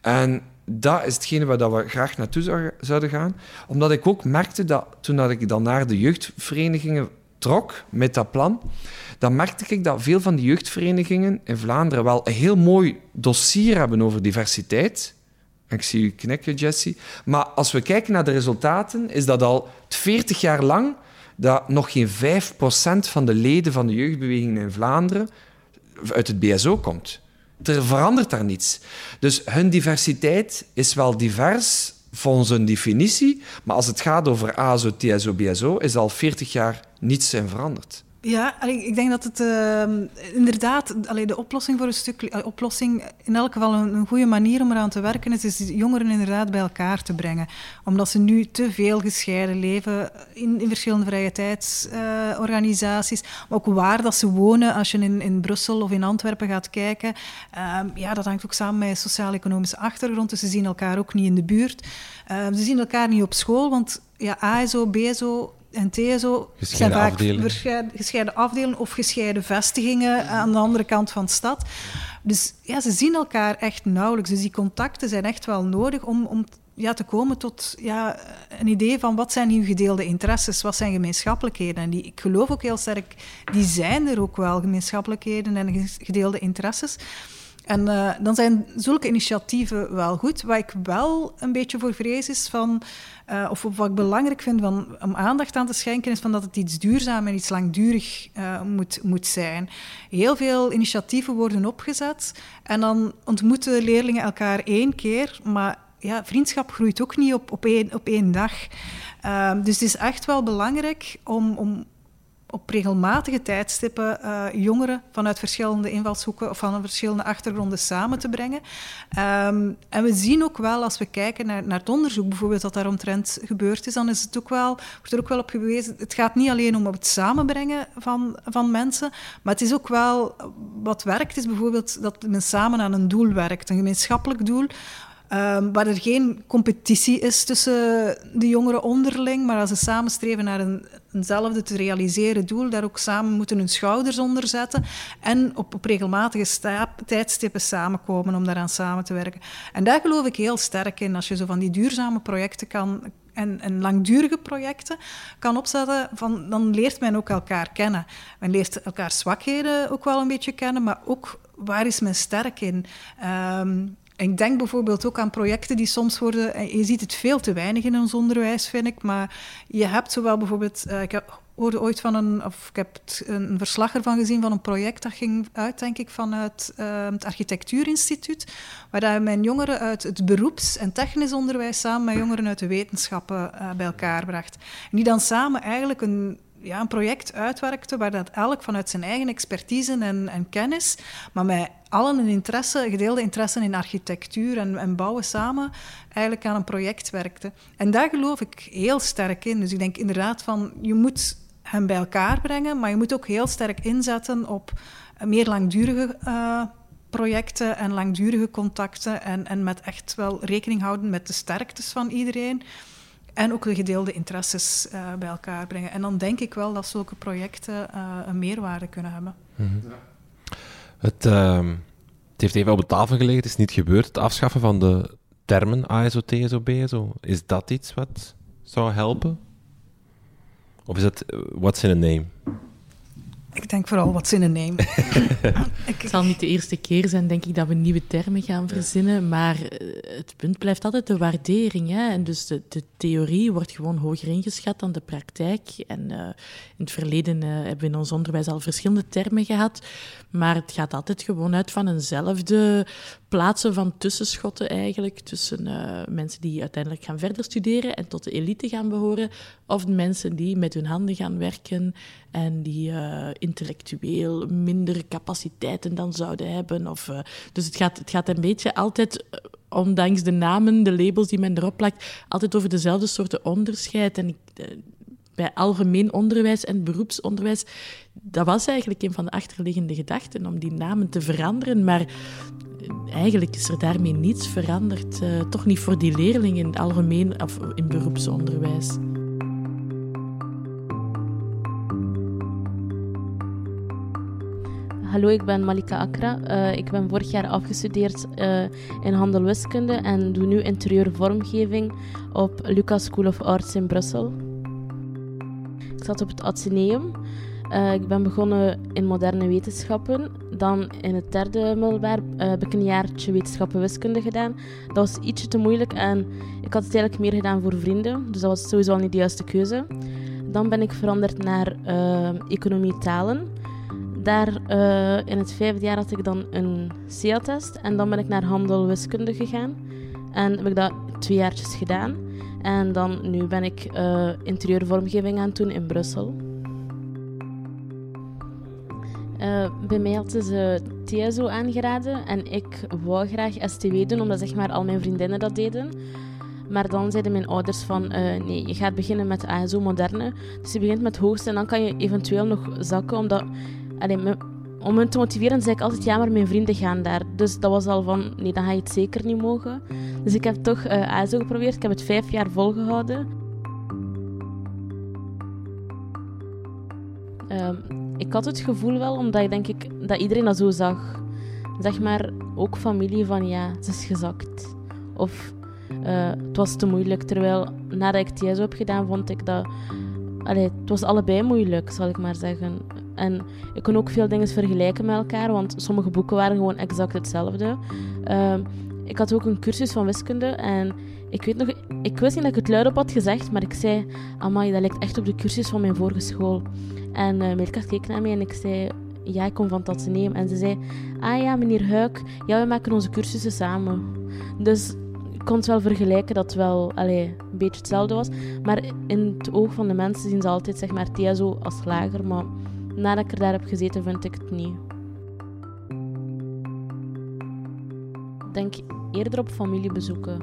E: En dat is hetgene waar we graag naartoe zouden gaan. Omdat ik ook merkte dat toen dat ik dan naar de jeugdverenigingen trok met dat plan, dan merkte ik dat veel van die jeugdverenigingen in Vlaanderen wel een heel mooi dossier hebben over diversiteit. Ik zie u knikken, Jesse. Maar als we kijken naar de resultaten, is dat al 40 jaar lang dat nog geen 5% van de leden van de jeugdbeweging in Vlaanderen uit het BSO komt. Er verandert daar niets. Dus hun diversiteit is wel divers volgens een definitie, maar als het gaat over ASO, TSO, BSO, is al 40 jaar niets zijn veranderd.
C: Ja, ik denk dat het uh, inderdaad de oplossing voor een stuk, oplossing in elk geval een, een, goede manier om eraan te werken is, is jongeren inderdaad bij elkaar te brengen. Omdat ze nu te veel gescheiden leven in, in verschillende vrije tijdsorganisaties. Maar ook waar dat ze wonen, als je in, in Brussel of in Antwerpen gaat kijken. Ehm, ja, dat hangt ook samen met sociaal-economische achtergrond. Dus ze zien elkaar ook niet in de buurt. Ehm, ze zien elkaar niet op school, want ja, ASO, BSO en TSO zijn vaak afdelingen. gescheiden afdelingen of gescheiden vestigingen aan de andere kant van de stad. Dus ja, ze zien elkaar echt nauwelijks. Dus die contacten zijn echt wel nodig om, om ja, te komen tot ja, een idee van wat zijn uw gedeelde interesses, wat zijn gemeenschappelijkheden. En die, ik geloof ook heel sterk, die zijn er ook wel, gemeenschappelijkheden en gedeelde interesses. En uh, dan zijn zulke initiatieven wel goed. Wat ik wel een beetje voor vrees is van, uh, of wat ik belangrijk vind van, om aandacht aan te schenken, is van dat het iets duurzaam en iets langdurig uh, moet, moet zijn. Heel veel initiatieven worden opgezet en dan ontmoeten leerlingen elkaar één keer, maar ja, vriendschap groeit ook niet op, op, één, op één dag. dus het is echt wel belangrijk om, om op regelmatige tijdstippen uh, jongeren vanuit verschillende invalshoeken of van verschillende achtergronden samen te brengen. Um, en we zien ook wel, als we kijken naar, naar het onderzoek bijvoorbeeld dat daaromtrent gebeurd is, dan is het ook wel, wordt er ook wel op gewezen, het gaat niet alleen om het samenbrengen van, van mensen, maar het is ook wel, wat werkt is bijvoorbeeld dat men samen aan een doel werkt, een gemeenschappelijk doel, Um, waar er geen competitie is tussen de jongeren onderling, maar als ze samen streven naar een, eenzelfde te realiseren doel, daar ook samen moeten hun schouders onder zetten en op, regelmatige tijdstippen samenkomen om daaraan samen te werken. En daar geloof ik heel sterk in, als je zo van die duurzame projecten kan, en, en, langdurige projecten kan opzetten, van, dan leert men ook elkaar kennen. Men leert elkaar zwakheden ook wel een beetje kennen, maar ook waar is men sterk in? Um, ik denk bijvoorbeeld ook aan projecten die soms worden... Je ziet het veel te weinig in ons onderwijs, vind ik. Maar je hebt zowel bijvoorbeeld... Uh, ik hoorde ooit van een... Of ik heb een verslag ervan gezien van een project... Dat ging uit, denk ik, vanuit uh, het Architectuurinstituut. Waar mijn jongeren uit het beroeps- en technisch onderwijs... samen met jongeren uit de wetenschappen bij elkaar bracht. Die dan samen eigenlijk een ja, een project uitwerkte waar dat elk vanuit zijn eigen expertise en, en kennis, maar met allen een interesse, gedeelde interesse in architectuur en, en, bouwen samen, eigenlijk aan een project werkte. En daar geloof ik heel sterk in. Dus ik denk inderdaad van, je moet hen bij elkaar brengen, maar je moet ook heel sterk inzetten op meer langdurige uh, projecten en langdurige contacten en, en met echt wel rekening houden met de sterktes van iedereen. En ook de gedeelde interesses uh, bij elkaar brengen. En dan denk ik wel dat zulke projecten uh, een meerwaarde kunnen hebben.
A: Mm -hmm. Het, uh, het, heeft even op de tafel gelegen, het is niet gebeurd, het afschaffen van de termen ASO, TSO, BSO. Is dat iets wat zou helpen? Of is het eh, what's in a name?
C: Ik denk vooral wat zinnen nemen.
D: Het zal niet de eerste keer zijn, denk ik, dat we nieuwe termen gaan verzinnen. Maar eh, het punt blijft altijd de waardering. Hè? En dus de, de theorie wordt gewoon hoger ingeschat dan de praktijk. En uh, in het verleden uh, hebben we in ons onderwijs al verschillende termen gehad. Maar het gaat altijd gewoon uit van eenzelfde plaatsen van tussenschotten eigenlijk. Tussen uh, mensen die uiteindelijk gaan verder studeren en tot de elite gaan behoren. Of mensen die met hun handen gaan werken en die uh, intellectueel minder capaciteiten dan zouden hebben. Of, uh, dus het gaat, het gaat een beetje altijd, ondanks de namen, de labels die men erop plakt, altijd over dezelfde soorten onderscheid. En ik, bij algemeen onderwijs en beroepsonderwijs, dat was eigenlijk een van de achterliggende gedachten om die namen te veranderen. Maar eigenlijk is er daarmee niets veranderd. Uh, toch niet voor die leerlingen in het algemeen of in beroepsonderwijs.
H: hallo, ik ben Malika Akra. Uh, ik ben vorig jaar afgestudeerd uh, in handelwiskunde en doe nu interieurvormgeving op Lucas School of Arts in Brussel. Ik zat op het Atheneum. Ik ben begonnen in moderne wetenschappen. Dan in het derde middelbaar heb ik een jaartje wetenschappen wiskunde gedaan. Dat was ietsje te moeilijk en ik had het eigenlijk meer gedaan voor vrienden. Dus dat was sowieso al niet de juiste keuze. Dan ben ik veranderd naar economie talen. Daar uh, in het vijfde jaar had ik dan een CA-test en dan ben ik naar handel wiskunde gegaan. En heb ik dat twee jaartjes gedaan. En dan nu ben ik uh, interieurvormgeving aan het doen in Brussel. Uh, bij mij hadden ze TSO aangeraden en ik wou graag STW doen, omdat zeg maar, al mijn vriendinnen dat deden. Maar dan zeiden mijn ouders van, uh, nee, je gaat beginnen met ASO moderne. Dus je begint met hoogste en dan kan je eventueel nog zakken, omdat om hen te motiveren zei ik altijd, ja, maar mijn vrienden gaan daar. Dus dat was al van, nee, dan ga je het zeker niet mogen. Dus ik heb toch uh, ASO geprobeerd. Ik heb het vijf jaar volgehouden. Uh, ik had het gevoel wel, omdat ik denk ik, dat iedereen dat zo zag. Zeg maar, ook familie van, ja, het is gezakt. Of uh, het was te moeilijk. Terwijl, nadat ik TSO heb gedaan, vond ik dat... Allee, het was allebei moeilijk, zal ik maar zeggen. En ik kon ook veel dingen vergelijken met elkaar, want sommige boeken waren gewoon exact hetzelfde. Ehm, ik had ook een cursus van wiskunde en ik weet nog, ik wist niet dat ik het luidop had gezegd, maar ik zei, amai, dat lijkt echt op de cursus van mijn vorige school. En uh, keek naar mij en ik zei, ja, ik kom van nemen. En ze zei, ah ja, meneer Huik, ja, we maken onze cursussen samen. Dus ik kon het wel vergelijken dat het wel allee, een beetje hetzelfde was. Maar in het oog van de mensen zien ze altijd, zeg maar, TSO als lager, maar nadat ik er daar heb gezeten, vind ik het niet. Denk eerder op familiebezoeken.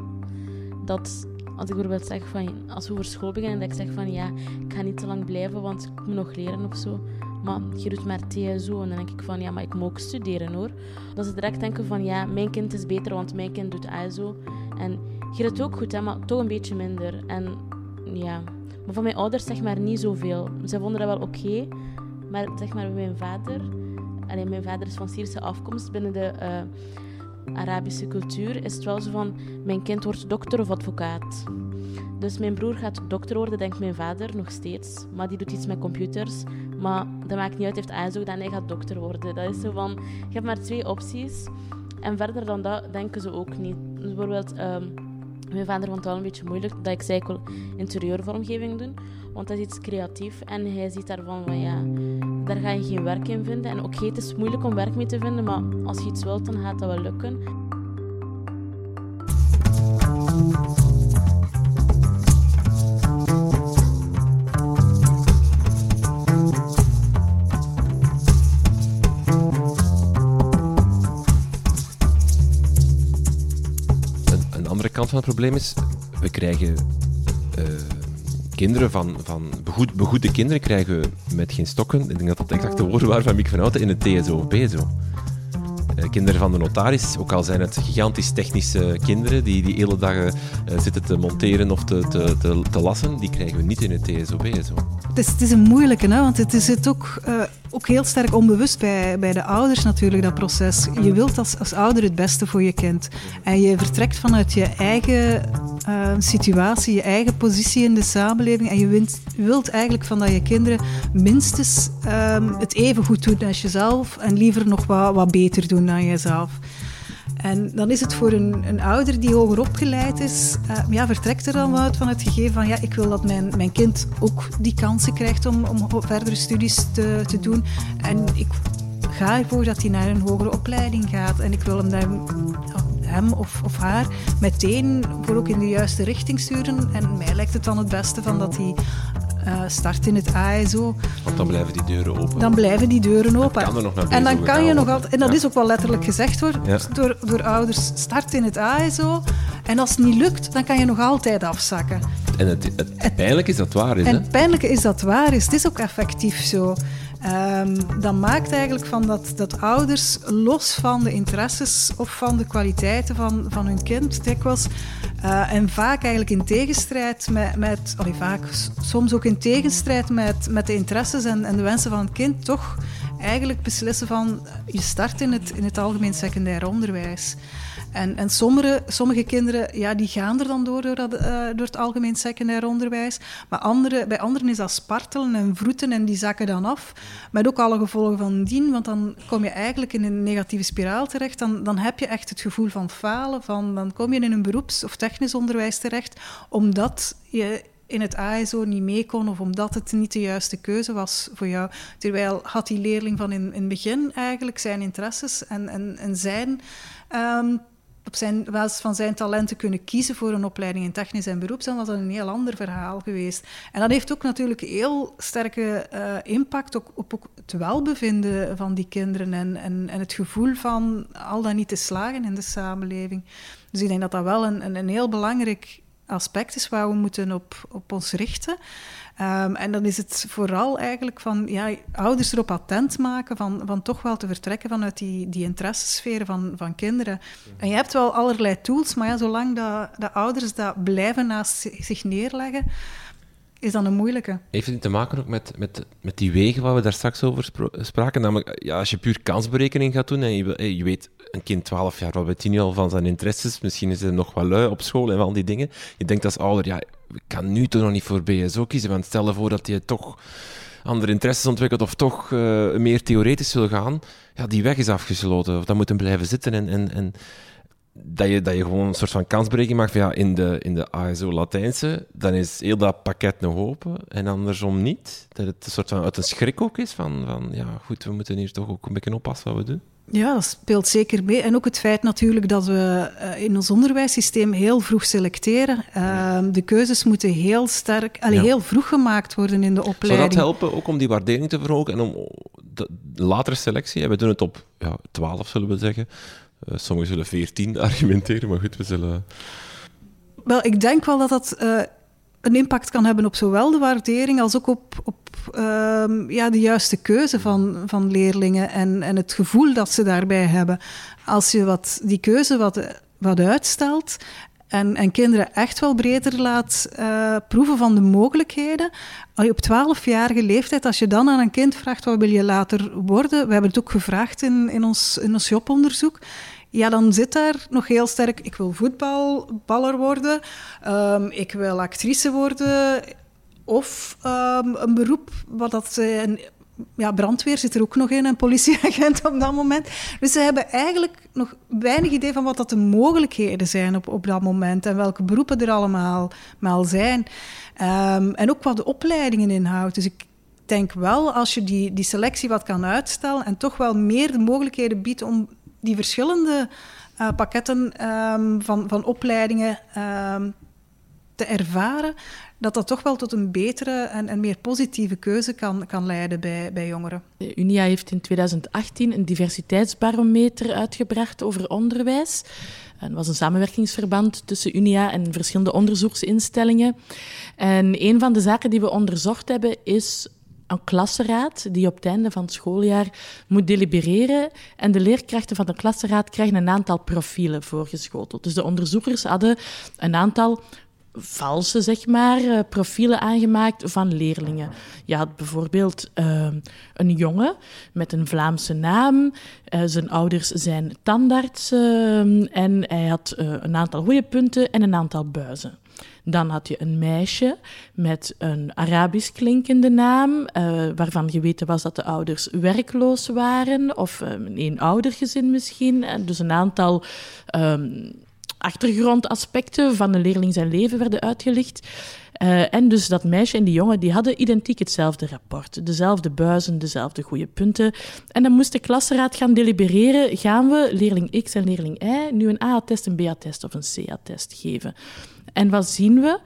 H: Dat als ik bijvoorbeeld zeg van, als we voor school beginnen, dat ik zeg van ja, ik ga niet te lang blijven, want ik moet nog leren of zo. Maar je doet maar TSO. En dan denk ik van ja, maar ik moet ook studeren hoor. Dat ze direct denken van ja, mijn kind is beter, want mijn kind doet ASO. En je doet ook goed, hè, maar toch een beetje minder. En ja, maar van mijn ouders zeg maar niet zoveel. Ze vonden dat wel oké. Maar zeg maar, mijn vader... Allee, mijn vader is van Syrische afkomst. Binnen de uh, Arabische cultuur is het wel zo van... Mijn kind wordt dokter of advocaat. Dus mijn broer gaat dokter worden, denkt mijn vader, nog steeds. Maar die doet iets met computers. Maar dat maakt niet uit, heeft ASO gedaan, hij gaat dokter worden. Dat is zo van... Je hebt maar twee opties. En verder dan dat denken ze ook niet. Bijvoorbeeld... Um, mijn vader vond het wel een beetje moeilijk dat ik zei ik wil interieurvormgeving doen. Want dat is iets creatief en hij ziet daarvan van ja, daar ga je geen werk in vinden. En oké, het is moeilijk om werk mee te vinden, maar als je iets wilt, dan gaat dat wel lukken.
A: Kant van het probleem is, we krijgen uh, kinderen van, van begoed, begoede kinderen krijgen met geen stokken. Ik denk dat dat exact de woorden waren van Mick van Houten in het TSO of BSO. Eh, kinderen van de notaris, ook al zijn het gigantisch technische kinderen die die hele dagen uh, zitten te monteren of te, te, te, lassen, die krijgen we niet in het TSO BSO.
C: Het is, het is een moeilijke, hè, want het is het ook, ook heel sterk onbewust bij, bij de ouders natuurlijk, dat proces. Je wilt als, als ouder het beste voor je kind. En je vertrekt vanuit je eigen uh, situatie, je eigen positie in de samenleving. En je wilt, eigenlijk van dat je kinderen minstens um, het even goed doen als jezelf en liever nog wat, wat beter doen dan jezelf. En dan is het voor een, een ouder die hoger opgeleid is, uh, ja, vertrekt er dan uit van het gegeven van ja, ik wil dat mijn, mijn kind ook die kansen krijgt om, om verdere studies te, te doen. En ik ga ervoor dat hij naar een hogere opleiding gaat. En ik wil hem daar hem of, of haar meteen voor ook in de juiste richting sturen. En mij lijkt het dan het beste van dat hij uh, start in het ASO.
A: Want dan blijven die deuren open.
C: Dan blijven die deuren open.
A: Kan er nog naar
C: en dan kan je nog altijd, en dat is ook wel letterlijk gezegd hoor, ja. door, door ouders, start in het ASO. En als het niet lukt, dan kan je nog altijd afzakken.
A: En het, het, het pijnlijke is dat waar is.
C: En
A: hè?
C: het pijnlijke is dat waar is. Het is ook effectief zo. Um, dat maakt eigenlijk van dat, dat ouders, los van de interesses of van de kwaliteiten van, van hun kind, dikwijls, uh, en vaak eigenlijk in tegenstrijd met, met vaak, soms ook in tegenstrijd met, met de interesses en, en de wensen van het kind, toch eigenlijk beslissen van je start in het, in het algemeen secundair onderwijs. En, en sommige, sommige kinderen ja, die gaan er dan door, door, uh, door het algemeen secundair onderwijs. Maar andere, bij anderen is dat spartelen en vroeten en die zakken dan af. Met ook alle gevolgen van dien, want dan kom je eigenlijk in een negatieve spiraal terecht. Dan, dan heb je echt het gevoel van falen. Van, dan kom je in een beroeps- of technisch onderwijs terecht, omdat je in het ASO niet mee kon of omdat het niet de juiste keuze was voor jou. Terwijl had die leerling van in, het begin eigenlijk zijn interesses en, en, en zijn um, op zijn, basis van zijn talenten kunnen kiezen voor een opleiding in technisch en beroeps, dan was dat een heel ander verhaal geweest. En dat heeft ook natuurlijk heel sterke uh, impact op, op, het welbevinden van die kinderen en, en, en, het gevoel van al dan niet te slagen in de samenleving. Dus ik denk dat dat wel een, een, een heel belangrijk aspect is waar we moeten op, op ons richten. Um, en dan is het vooral eigenlijk van ja, ouders erop attent maken van, van toch wel te vertrekken vanuit die, die interessesferen van, van kinderen. En je hebt wel allerlei tools, maar ja, zolang dat, de ouders dat blijven naast zich neerleggen, is dat een moeilijke.
A: Heeft het te maken ook met, met, met die wegen waar we daar straks over spraken? Namelijk, ja, als je puur kansberekening gaat doen en je, je weet een kind 12 jaar, wat weet hij nu al van zijn interesses? Misschien is hij nog wel lui op school en al die dingen. Je denkt als ouder, ja, ik kan nu toch nog niet voor BSO kiezen, want stel voor dat je toch andere interesses ontwikkelt of toch uh, meer theoretisch wil gaan, ja, die weg is afgesloten. Of dat moet hem blijven zitten en, en, en dat je, dat je gewoon een soort van kansberekening maakt van ja, in de, in de ASO Latijnse, dan is heel dat pakket nog open en andersom niet. Dat het een soort van uit een schrik ook is van, van ja, goed, we moeten hier toch ook een beetje oppassen wat we doen.
C: Ja, dat speelt zeker mee. En ook het feit natuurlijk dat we uh, in ons onderwijssysteem heel vroeg selecteren. Uh, de keuzes moeten heel sterk, allee, ja. heel vroeg gemaakt worden in de opleiding.
A: Zou dat helpen ook om die waardering te verhogen en om de latere selectie? We doen het op ja, 12, zullen we zeggen. Uh, sommigen zullen 14 argumenteren, maar goed, we zullen.
C: Wel, ik denk wel dat dat uh, een impact kan hebben op zowel de waardering als ook op, op uh, ja, de juiste keuze van, van leerlingen en, en het gevoel dat ze daarbij hebben. Als je wat, die keuze wat, wat uitstelt en, en kinderen echt wel breder laat uh, proeven van de mogelijkheden. Op 12-jarige leeftijd, als je dan aan een kind vraagt wat wil je later worden, we hebben het ook gevraagd in, in, ons, in ons joponderzoek, ja, dan zit daar nog heel sterk, ik wil voetbalballer worden, um, ik wil actrice worden, of um, een beroep wat dat... Ja, brandweer zit er ook nog in, een politieagent op dat moment. Dus ze hebben eigenlijk nog weinig idee van wat dat de mogelijkheden zijn op, op dat moment en welke beroepen er allemaal maar zijn. Um, en ook wat de opleidingen inhoudt. Dus ik denk wel, als je die, die selectie wat kan uitstellen en toch wel meer de mogelijkheden biedt om die verschillende uh, pakketten um, van, van opleidingen um, te ervaren, dat dat toch wel tot een betere en, en meer positieve keuze kan, kan leiden bij, bij jongeren.
D: De Unia heeft in 2018 een diversiteitsbarometer uitgebracht over onderwijs. Het was een samenwerkingsverband tussen Unia en verschillende onderzoeksinstellingen. En een van de zaken die we onderzocht hebben is een klassenraad die op het einde van het schooljaar moet delibereren. En de leerkrachten van de klassenraad krijgen een aantal profielen voorgeschoteld. Dus de onderzoekers hadden een aantal valse, zeg maar, uh, profielen aangemaakt van leerlingen. Je had bijvoorbeeld uh, een jongen met een Vlaamse naam. Uh, zijn ouders zijn tandarts en hij had een aantal goede punten en een aantal buizen. Dan had je een meisje met een Arabisch klinkende naam, waarvan geweten was dat de ouders werkloos waren, of een eenoudergezin misschien. Dus een aantal um, achtergrondaspecten van een leerling zijn leven werden uitgelicht. Uh, en dus dat meisje en die jongen die hadden identiek hetzelfde rapport. Dezelfde buizen, dezelfde goede punten. En dan moest de klasraad gaan delibereren. Gaan we leerling X en leerling Y nu een A-test, een B-test of een C-test geven? En wat zien we?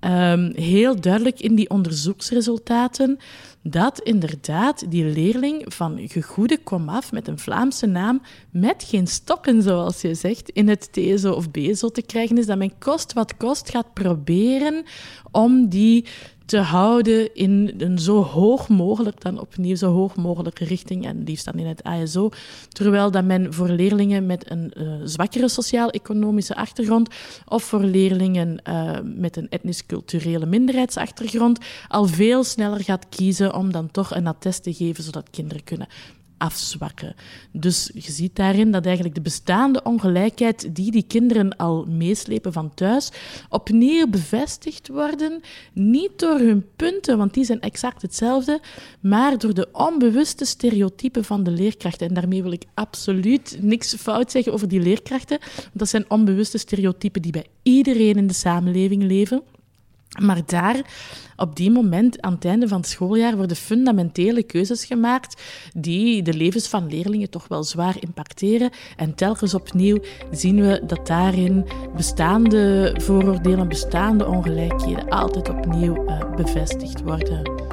D: Um, heel duidelijk in die onderzoeksresultaten dat inderdaad die leerling van gegoede komaf met een Vlaamse naam met geen stokken, zoals je zegt, in het TSO of BSO te krijgen is, dat men kost wat kost gaat proberen om die te houden in een zo hoog mogelijk, dan opnieuw zo hoog mogelijke richting, en liefst dan in het ASO, terwijl dat men voor leerlingen met een uh, zwakkere sociaal-economische achtergrond of voor leerlingen uh, met een etnisch-culturele minderheidsachtergrond al veel sneller gaat kiezen om dan toch een attest te geven, zodat kinderen kunnen afzwakken. Dus je ziet daarin dat eigenlijk de bestaande ongelijkheid die die kinderen al meeslepen van thuis, opnieuw bevestigd worden, niet door hun punten, want die zijn exact hetzelfde, maar door de onbewuste stereotypen van de leerkrachten. En daarmee wil ik absoluut niks fout zeggen over die leerkrachten, want dat zijn onbewuste stereotypen die bij iedereen in de samenleving leven. Maar daar, op die moment, aan het einde van het schooljaar, worden fundamentele keuzes gemaakt die de levens van leerlingen toch wel zwaar impacteren. En telkens opnieuw zien we dat daarin bestaande vooroordelen, bestaande ongelijkheden altijd opnieuw uh, bevestigd worden.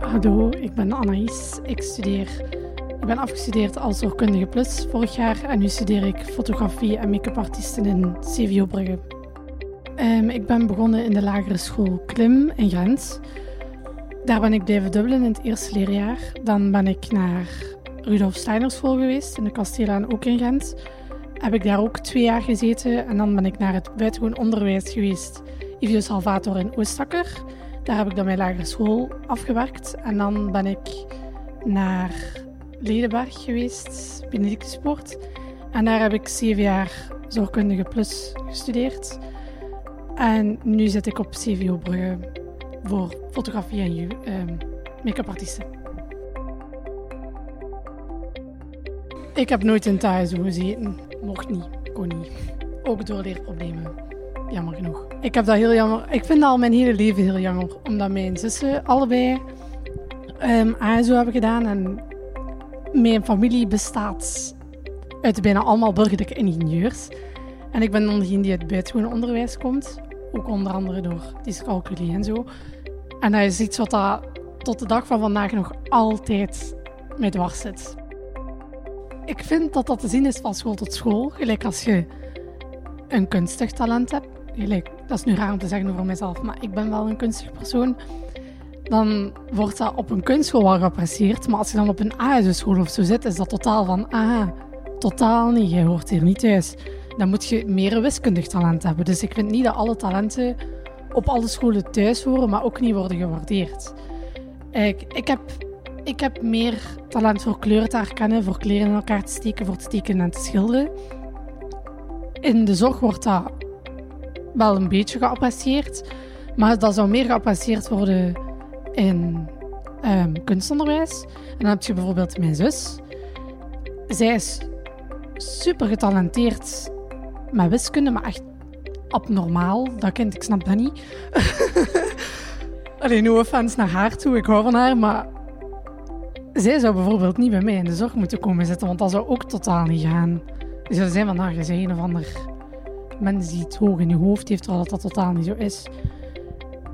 I: Hallo, ik ben Anaïs. Ik studeer ik ben afgestudeerd als zorgkundige plus vorig jaar en nu studeer ik fotografie en make-up artiesten in CVO Brugge. Um, ik ben begonnen in de lagere school Klim in Gent. Daar ben ik blijven dubbelen in het eerste leerjaar. Dan ben ik naar Rudolf Steiner school geweest in de Kastelaan, ook in Gent. Heb ik daar ook twee jaar gezeten en dan ben ik naar het buitengewoon onderwijs geweest. Ivio Salvator in Oostakker. Daar heb ik dan mijn lagere school afgewerkt en dan ben ik naar Ledenberg geweest, Benedictusport. En daar heb ik zeven jaar zorgkundige plus gestudeerd. En nu zit ik op CVO Brugge voor fotografie en uh, make-up artiesten. Ik heb nooit in thuis gezeten. Mocht niet, kon niet. Ook door leerproblemen. Jammer genoeg. Ik heb dat heel jammer. Ik vind dat al mijn hele leven heel jammer. Omdat mijn zussen allebei um, ASO hebben gedaan. En mijn familie bestaat uit bijna allemaal burgerlijke ingenieurs. En ik ben dan degene die uit buitengewoon onderwijs komt. Ook onder andere door dyscalculie en zo. En dat is iets wat dat tot de dag van vandaag nog altijd mij dwars zit. Ik vind dat dat te zien is van school tot school. Gelijk als je een kunstig talent hebt. Gelijk, dat is nu raar om te zeggen over mezelf, maar ik ben wel een kunstig persoon dan wordt dat op een kunstschool wel geapprecieerd. Maar als je dan op een ASO-school of zo zit, is dat totaal van, ah, totaal niet, je hoort hier niet thuis. Dan moet je meer wiskundig talent hebben. Dus ik vind niet dat alle talenten op alle scholen thuis horen, maar ook niet worden gewaardeerd. Ik, ik, heb, ik heb meer talent voor kleuren te herkennen, voor kleren in elkaar te steken, voor te tekenen en te schilderen. In de zorg wordt dat wel een beetje geapprecieerd, maar dat zou meer geapprecieerd worden in um, kunstonderwijs. En dan heb je bijvoorbeeld mijn zus. Zij is super getalenteerd met wiskunde, maar echt abnormaal. Dat kind, ik snap dat niet. Alleen no fans naar haar toe, ik hou van haar, maar zij zou bijvoorbeeld niet bij mij in de zorg moeten komen zitten, want dat zou ook totaal niet gaan. Ze zou zijn van, haar je een of ander mens die het hoog in je hoofd heeft, terwijl dat, dat totaal niet zo is.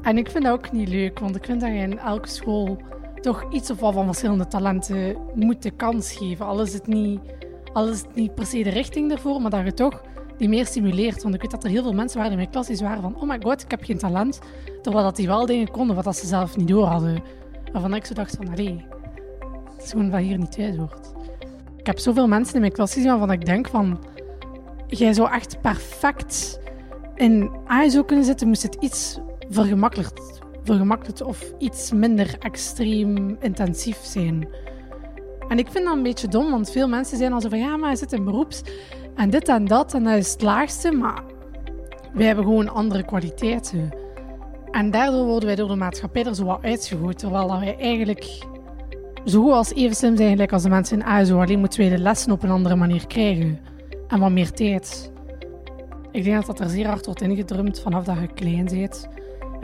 I: En ik vind dat ook niet leuk, want ik vind dat je in elke school toch iets of wat van verschillende talenten moet de kans geven. Al is het niet, al is het niet per se de richting ervoor, maar dat je toch die meer stimuleert. Want ik weet dat er heel veel mensen waren in mijn klas die waren van oh my god, ik heb geen talent. Terwijl dat die wel dingen konden wat ze zelf niet door hadden. Waarvan ik zo dacht van, allee, het is gewoon wat hier niet thuis hoort. Ik heb zoveel mensen in mijn klas gezien waarvan ik denk van, jij zou echt perfect in ASO kunnen zitten, moest het iets vergemakkelijkt, vergemakkelijkt of iets minder extreem intensief zijn. En ik vind dat een beetje dom, want veel mensen zijn al zo van ja, maar je zit in beroeps en dit en dat en dat is het laagste, maar wij hebben gewoon andere kwaliteiten. En daardoor worden wij door de maatschappij er zo wat uitgegooid, terwijl wij eigenlijk zo goed als even slim zijn gelijk als de mensen in ASO, alleen moeten wij de lessen op een andere manier krijgen en wat meer tijd. Ik denk dat dat er zeer hard wordt ingedrumd vanaf dat je klein bent.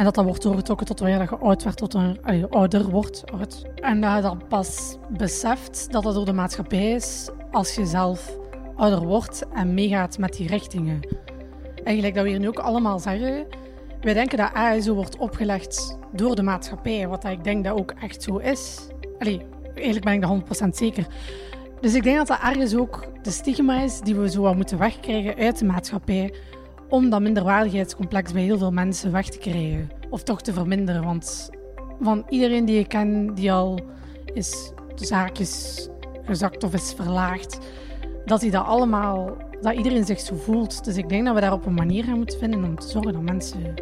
I: En dat dat wordt doorgetrokken tot wanneer je oud wordt, tot een, ouder wordt. En dat je dan pas beseft dat dat door de maatschappij is als je zelf ouder wordt en meegaat met die richtingen. Eigenlijk dat we hier nu ook allemaal zeggen, wij denken dat ASO wordt opgelegd door de maatschappij, wat ik denk dat ook echt zo is. Allee, eigenlijk ben ik dat 100% zeker. Dus ik denk dat dat ergens ook de stigma is die we zo wat moeten wegkrijgen uit de maatschappij. Om dat minderwaardigheidscomplex bij heel veel mensen weg te krijgen. Of toch te verminderen. Want van iedereen die ik ken die al is de zaakjes gezakt of is verlaagd, dat hij dat allemaal, dat iedereen zich zo voelt. Dus ik denk dat we daar op een manier gaan moeten vinden om te zorgen dat mensen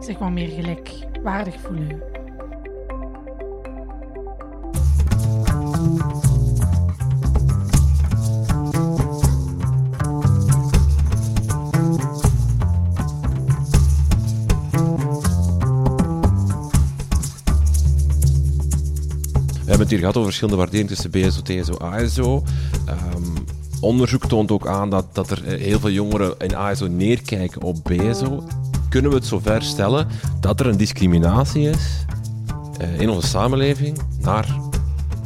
I: zich wat meer gelijkwaardig voelen.
A: Hebben het hier gehad over verschillende waarderingen tussen BSO, TSO, ASO. Onderzoek toont ook aan dat, dat er heel veel jongeren in ASO neerkijken op BSO. Kunnen we het zover stellen dat er een discriminatie is eh, in onze samenleving naar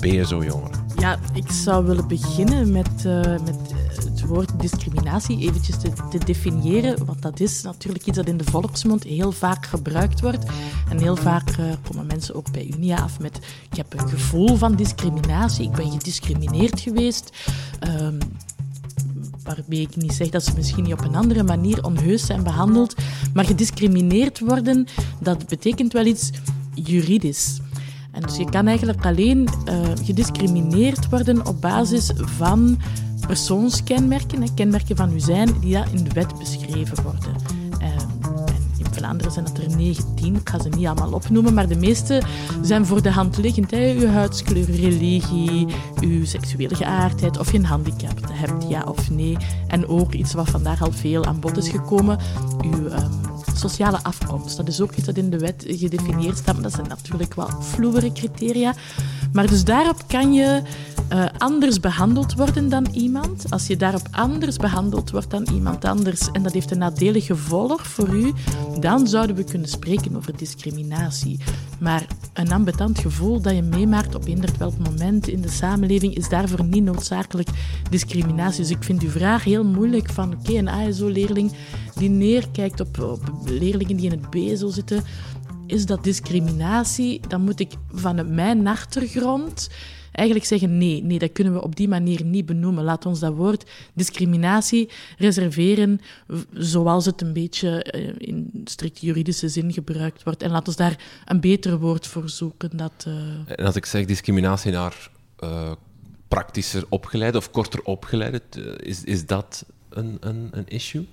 A: BSO-jongeren?
D: Ja, ik zou willen beginnen met, uh, met woord discriminatie eventjes te, definiëren. Want dat is natuurlijk iets dat in de volksmond heel vaak gebruikt wordt. En heel vaak uh, komen mensen ook bij Unia af met ik heb een gevoel van discriminatie, ik ben gediscrimineerd geweest. Um, waarbij ik niet zeg dat ze misschien niet op een andere manier onheus zijn behandeld. Maar gediscrimineerd worden, dat betekent wel iets juridisch. En dus je kan eigenlijk alleen uh, gediscrimineerd worden op basis van persoonskenmerken, kenmerken van uw zijn, die daar in de wet beschreven worden. Uh, in Vlaanderen zijn dat er 19, ik ga ze niet allemaal opnoemen, maar de meeste zijn voor de hand liggend. Hè. Uw huidskleur, religie, uw seksuele geaardheid, of je een handicap hebt, ja of nee. En ook iets wat vandaag al veel aan bod is gekomen, uw um, sociale afkomst. Dat is ook iets dat in de wet gedefinieerd staat, maar dat zijn natuurlijk wel vloevere criteria. Maar dus daarop kan je uh, anders behandeld worden dan iemand. Als je daarop anders behandeld wordt dan iemand anders en dat heeft een nadelig gevolg voor u, dan zouden we kunnen spreken over discriminatie. Maar een ambetant gevoel dat je meemaakt op eender welk moment in de samenleving is daarvoor niet noodzakelijk discriminatie. Dus ik vind uw vraag heel moeilijk van oké, okay, een ASO-leerling die neerkijkt op, leerlingen die in het BSO zitten, is dat discriminatie? Dan moet ik van mijn achtergrond eigenlijk zeggen nee, nee, dat kunnen we op die manier niet benoemen. Laat ons dat woord discriminatie reserveren zoals het een beetje in strikt juridische zin gebruikt wordt. En laat ons daar een beter woord voor zoeken. Dat, uh...
A: En als ik zeg discriminatie naar uh, praktischer opgeleide of korter opgeleide, is, is dat een, een, een issue?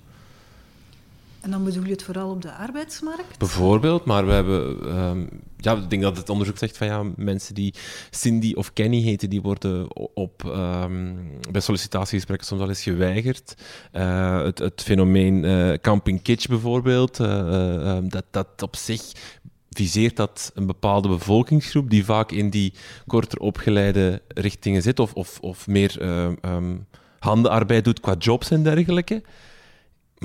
C: En dan bedoel je het vooral op de arbeidsmarkt?
A: Bijvoorbeeld, maar we hebben... Um, ja, ik denk dat het onderzoek zegt van ja, mensen die Cindy of Kenny heten, die worden op, um, bij sollicitatiegesprekken soms wel eens geweigerd. Uh, het, het, fenomeen uh, camping kitsch bijvoorbeeld, uh, dat, dat op zich viseert dat een bepaalde bevolkingsgroep die vaak in die korter opgeleide richtingen zit of, of, of meer um, handenarbeid doet qua jobs en dergelijke.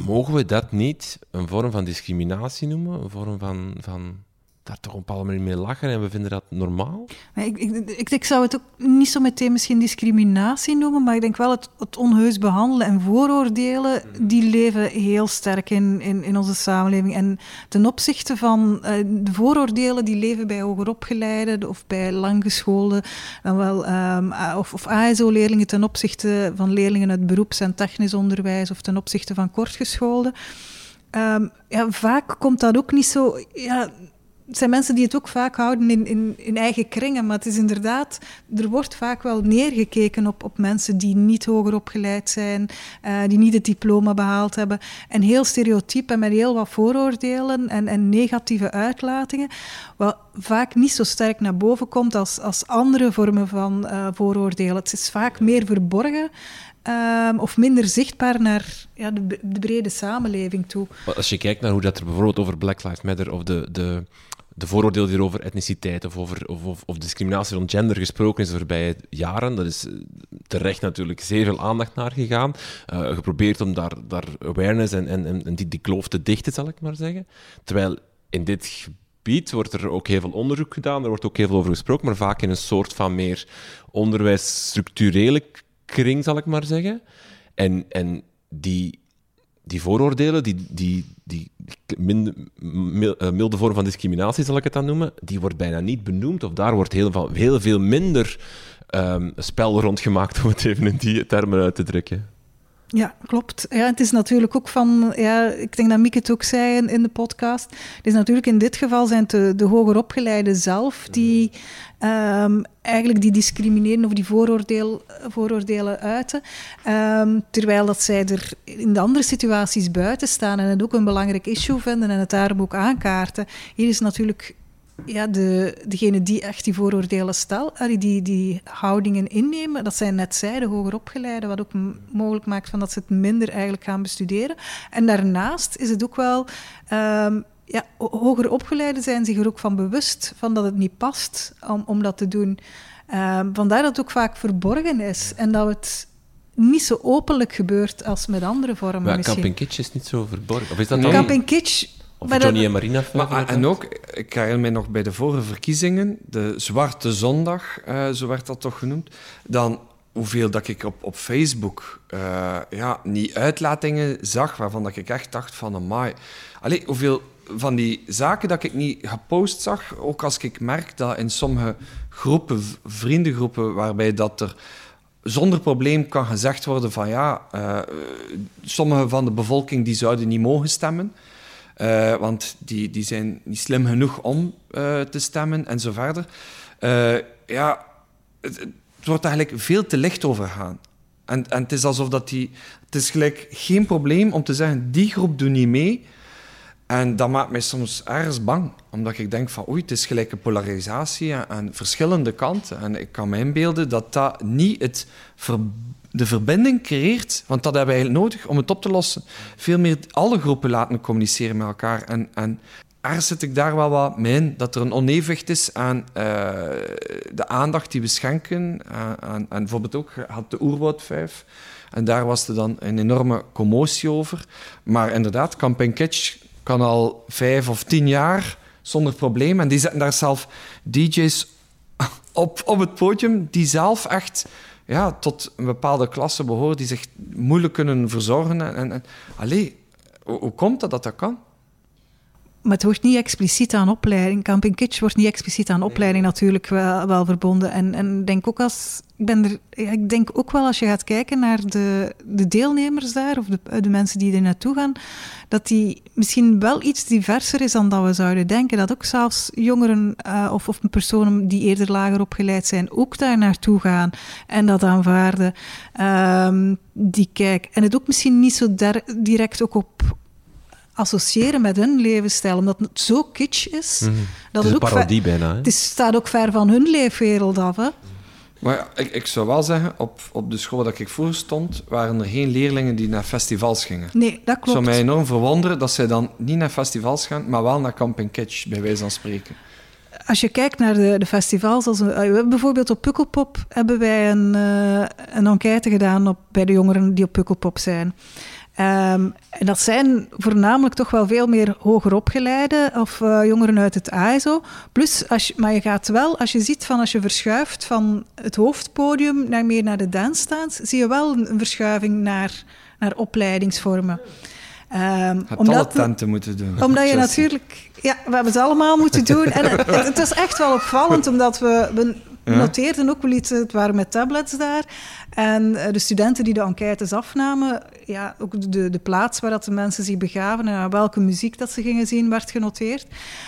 A: Mogen we dat niet een vorm van discriminatie noemen? Een vorm van, van daar toch op een bepaalde manier mee lachen en we vinden dat normaal?
C: Ik, ik, ik, ik, zou het ook niet zo meteen misschien discriminatie noemen, maar ik denk wel het, het onheus behandelen en vooroordelen, die leven heel sterk in, in, in onze samenleving. En ten opzichte van uh, de vooroordelen die leven bij hogeropgeleiden of bij langgeschoolden, dan wel, um, of, of ASO-leerlingen ten opzichte van leerlingen uit beroeps- en technisch onderwijs of ten opzichte van kortgeschoolden. Um, ja, vaak komt dat ook niet zo... Ja, het zijn mensen die het ook vaak houden in, in, in, eigen kringen. Maar het is inderdaad, er wordt vaak wel neergekeken op, op mensen die niet hoger opgeleid zijn, uh, die niet het diploma behaald hebben. En heel stereotyp en met heel wat vooroordelen en, en negatieve uitlatingen. Wat vaak niet zo sterk naar boven komt als, als andere vormen van uh, vooroordelen. Het is vaak meer verborgen. Um, of minder zichtbaar naar ja, de, de, brede samenleving toe.
A: Als je kijkt naar hoe dat er bijvoorbeeld over Black Lives Matter of de, de, de vooroordelen die er over etniciteit of, over, of, of, of, discriminatie rond gender gesproken is de voorbije jaren, dat is terecht natuurlijk zeer veel aandacht naar gegaan. Uh, geprobeerd om daar, daar awareness en, en, en die, die kloof te dichten, zal ik maar zeggen. Terwijl in dit gebied wordt er ook heel veel onderzoek gedaan, er wordt ook heel veel over gesproken, maar vaak in een soort van meer onderwijsstructurele kring, zal ik maar zeggen. En, en die, die vooroordelen, die, die, die eh, milde vorm van discriminatie, zal ik het dan noemen, die wordt bijna niet benoemd. Of daar wordt heel, heel veel minder ehm, spel rondgemaakt, om het even in die termen uit te drukken.
C: Ja, klopt. Ja, het is natuurlijk ook van, ja, ik denk dat Mieke het ook zei in, in de podcast. Het is natuurlijk in dit geval zijn het de, de hoger opgeleiden zelf die ehm, eigenlijk die discrimineren of die vooroordeel, vooroordelen uiten. Ehm, terwijl dat zij er in de andere situaties buiten staan en het ook een belangrijk issue vinden en het daarom ook aankaarten. Hier is natuurlijk ja, de, degene die echt die vooroordelen stel, allee, die, die houdingen innemen, dat zijn net zij, de hoger opgeleiden, wat ook mogelijk maakt van dat ze het minder eigenlijk gaan bestuderen. En daarnaast is het ook wel, ehm, ja, ho- hoger opgeleiden zijn zich er ook van bewust van dat het niet past om, om dat te doen. Ehm, vandaar dat het ook vaak verborgen is en dat het niet zo openlijk gebeurt als met andere vormen
A: Maar
C: misschien.
A: Camping Kitsch is niet zo verborgen. Of is dat
E: Nee.
A: dan...
C: Camping Kitsch...
A: Of
C: maar
A: Johnny
C: dat-
A: en Marina?
E: Maar, en ook, ik herinner mij nog bij de vorige verkiezingen, de Zwarte Zondag, eh, zo werd dat toch genoemd, dan hoeveel dat ik op, op Facebook eh, ja, niet uitlatingen zag, waarvan dat ik echt dacht van, amai. Allee, hoeveel van die zaken dat ik niet gepost zag, ook als ik merk dat in sommige groepen, vriendengroepen, waarbij dat er zonder probleem kan gezegd worden van ja, eh, sommige van de bevolking die zouden niet mogen stemmen. Eh, want die, die zijn niet slim genoeg om eh, te stemmen en zo verder. Eh, ja, het, wordt eigenlijk veel te licht over gaan. En, en het is alsof dat die... Het is gelijk geen probleem om te zeggen, die groep doet niet mee. En dat maakt mij soms ergens bang. Omdat ik denk van, oei, het is gelijk een polarisatie aan, aan verschillende kanten. En ik kan me inbeelden dat dat niet het de verbinding creëert. Want dat hebben we eigenlijk nodig om het op te lossen. Veel meer alle groepen laten communiceren met elkaar. En, en ergens zit ik daar wel wat mee in. Dat er een onevenwicht is aan eh, de aandacht die we schenken. Aan, aan, aan bijvoorbeeld ook, had de Oerwoud 5. En daar was er dan een enorme commotie over. Maar inderdaad, Camping Kitsch kan al vijf of tien jaar zonder probleem. En die zetten daar zelf DJ's op, op het podium die zelf echt ja, tot een bepaalde klasse behoren, die zich moeilijk kunnen verzorgen. En, en, allee, hoe, hoe komt dat dat dat kan?
C: Maar het wordt niet expliciet aan opleiding. Camping Kitsch wordt niet expliciet aan opleiding natuurlijk wel, wel verbonden. En, en ik denk ook als ik ben er, ja, ik denk ook wel als je gaat kijken naar de, de deelnemers daar, of de, de mensen die er naartoe gaan, dat die misschien wel iets diverser is dan dat we zouden denken. Dat ook zelfs jongeren eh, of, of personen die eerder lager opgeleid zijn, ook daar naartoe gaan en dat aanvaarden. Ehm, die kijk, en het ook misschien niet zo direct ook op associëren met hun levensstijl, omdat het zo kitsch is.
A: Mhm.
C: Dat
A: Het is
C: ook ver-
A: parodie bijna, hè?
C: Het is, staat ook ver van hun leefwereld af. Hè?
E: Maar ja, ik, ik zou wel zeggen, op, op de school dat ik voor stond, waren er geen leerlingen die naar festivals gingen.
C: Nee, dat
E: Het zou
C: klopt.
E: mij enorm verwonderen dat zij dan niet naar festivals gaan, maar wel naar Camping Kitsch, bij wijze van spreken.
C: Als je kijkt naar de, de festivals, als we, we hebben bijvoorbeeld op Pukkelpop hebben wij een, eh, een enquête gedaan op, bij de jongeren die op Pukkelpop zijn. Ehm, en dat zijn voornamelijk toch wel veel meer hoger opgeleide of eh, jongeren uit het ASO. Plus, als je, maar je gaat wel, als je ziet van als je verschuift van het hoofdpodium naar meer naar de dancestaans, zie je wel een, verschuiving naar, naar opleidingsvormen.
E: Alle
C: omdat,
E: tenten moeten doen.
C: omdat je natuurlijk... Ja, we hebben ze allemaal moeten doen. En het, het, het is echt wel opvallend, omdat we... we
E: Ja.
C: noteerden ook wel iets, het waren met tablets daar. En eh, de studenten die de enquêtes afnamen, ja, ook de, de plaats waar dat de mensen zich begaven en welke muziek dat ze gingen zien, werd genoteerd.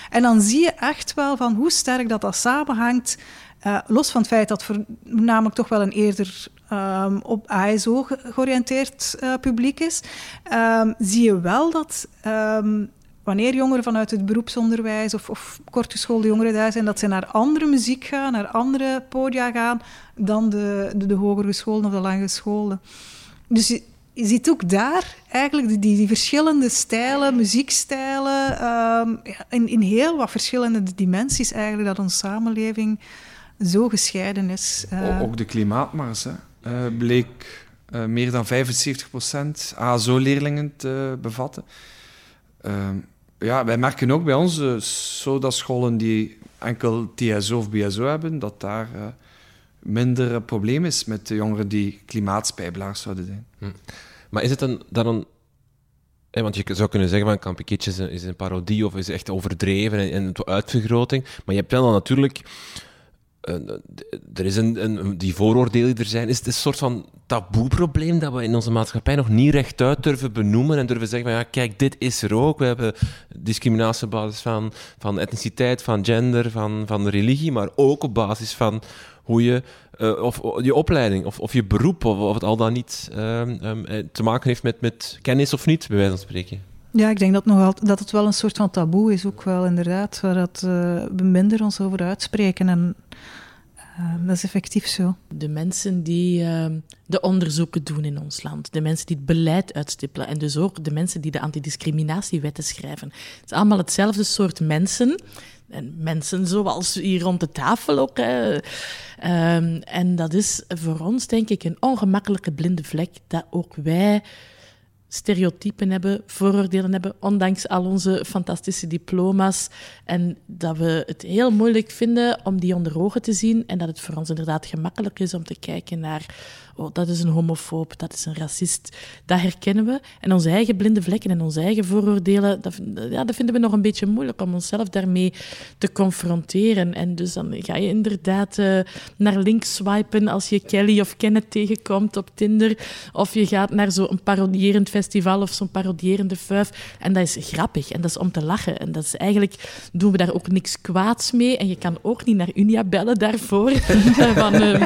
C: En dan zie je echt wel van hoe sterk dat dat samenhangt, eh, los van het feit dat voornamelijk toch wel een eerder ehm, op ASO ge- georiënteerd eh, publiek is, ehm, zie je wel dat ehm, wanneer jongeren vanuit het beroepsonderwijs of, of kortgeschoolde jongeren daar zijn, dat ze naar andere muziek gaan, naar andere podia gaan, dan de, de, de hoger geschoolden of de langgeschoolden. Dus je, ziet ook daar eigenlijk die, verschillende stijlen, muziekstijlen, ehm, ja, in, in heel wat verschillende dimensies eigenlijk, dat onze samenleving zo gescheiden is. Eh,
E: Ook de klimaatmars hè, eh, bleek eh, meer dan 75% ASO-leerlingen te bevatten. Ehm, ja, wij merken ook bij onze SODA-scholen die enkel TSO of BSO hebben, dat daar eh, minder probleem is met de jongeren die klimaatspijbelaars zouden zijn.
A: Maar is het dan, dan een, want je zou kunnen zeggen van een, is een parodie of is echt overdreven en, en uitvergroting. Maar je hebt wel natuurlijk er is een, een, die vooroordelen die er zijn, is het een soort van taboeprobleem dat we in onze maatschappij nog niet rechtuit durven benoemen en durven zeggen van ja, kijk, dit is er ook. We hebben discriminatie op basis van, van etniciteit, van gender, van, van religie, maar ook op basis van hoe je, uh, of je opleiding of, of je beroep, of, of het al dan niet uh, um, te maken heeft met, met kennis of niet, bij wijze van spreken.
C: Ja, ik denk dat, nog dat het wel een soort van taboe is, ook wel inderdaad, waar dat, uh, we minder ons over uitspreken. En uh, dat is effectief zo.
D: De mensen die uh, de onderzoeken doen in ons land, de mensen die het beleid uitstippelen en dus ook de mensen die de antidiscriminatiewetten schrijven. Het is allemaal hetzelfde soort mensen. En mensen zoals hier rond de tafel ook. Hè. Um, en dat is voor ons, denk ik, een ongemakkelijke blinde vlek dat ook wij stereotypen hebben, vooroordelen hebben, ondanks al onze fantastische diploma's. En dat we het heel moeilijk vinden om die onder ogen te zien. En dat het voor ons inderdaad gemakkelijk is om te kijken naar oh, dat is een homofoob, dat is een racist. Dat herkennen we. En onze eigen blinde vlekken en onze eigen vooroordelen, dat, ja, dat vinden we nog een beetje moeilijk om onszelf daarmee te confronteren. En dus dan ga je inderdaad uh, naar links swipen als je Kelly of Kenneth tegenkomt op Tinder. Of je gaat naar zo'n parodierend festival of zo'n parodierende fuif. En dat is grappig en dat is om te lachen. En dat is eigenlijk, doen we daar ook niks kwaads mee. En je kan ook niet naar Unia bellen daarvoor. Van, uh,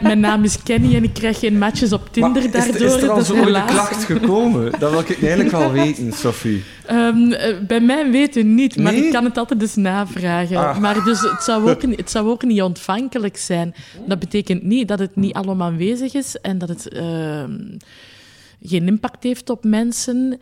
D: mijn naam is Kenny en ik krijg geen matches op Tinder
E: maar
D: daardoor.
E: Is, is er al zo ooit een klacht gekomen? Dat wil ik eigenlijk wel weten, Sophie.
D: Um, bij mij weten niet, maar nee? ik kan het altijd eens navragen. Ah. Maar dus het zou, ook, het zou ook niet ontvankelijk zijn. Dat betekent niet dat het niet allemaal aanwezig is en dat het... Uh, geen impact heeft op mensen.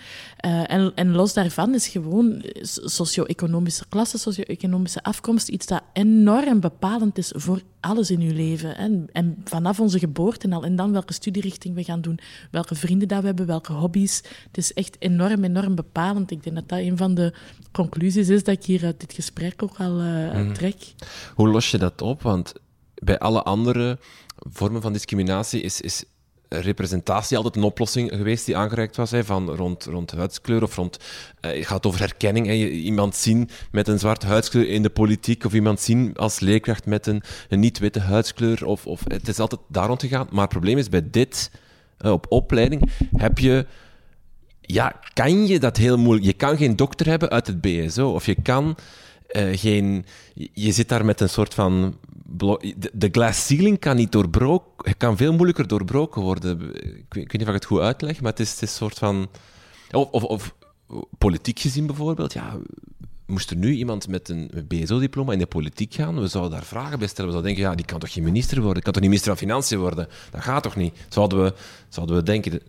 D: Uh, en, en los daarvan is gewoon socio-economische klasse, socio-economische afkomst iets dat enorm bepalend is voor alles in uw leven. En, en vanaf onze geboorte en al. En dan welke studierichting we gaan doen, welke vrienden dat we hebben, welke hobby's. Het is echt enorm, enorm bepalend. Ik denk dat dat een van de conclusies is dat ik hier uit dit gesprek ook al uh, mm. trek.
A: Hoe los je dat op? Want bij alle andere vormen van discriminatie is, is representatie altijd een oplossing geweest die aangereikt was, hè, van rond, rond huidskleur of rond... Het gaat over herkenning. Hè, iemand zien met een zwart huidskleur in de politiek of iemand zien als leerkracht met een, een niet-witte huidskleur. Of, of, het is altijd daar rond gegaan. Maar het probleem is, bij dit, uh, op opleiding, heb je... Ja, kan je dat heel moeilijk... Je kan geen dokter hebben uit het BSO, of je kan... Uh, geen, je zit daar met een soort van de glass ceiling kan niet doorbroken, kan veel moeilijker doorbroken worden. Ik weet, niet of ik het goed uitleg, maar het is, het een soort van. Of, of, of, politiek gezien bijvoorbeeld, ja. Moest er nu iemand met een BSO-diploma in de politiek gaan, we zouden daar vragen bij stellen. We zouden denken, ja, die kan toch geen minister worden? Die kan toch niet minister van Financiën worden? Dat gaat toch niet? Zouden we, zouden we denken,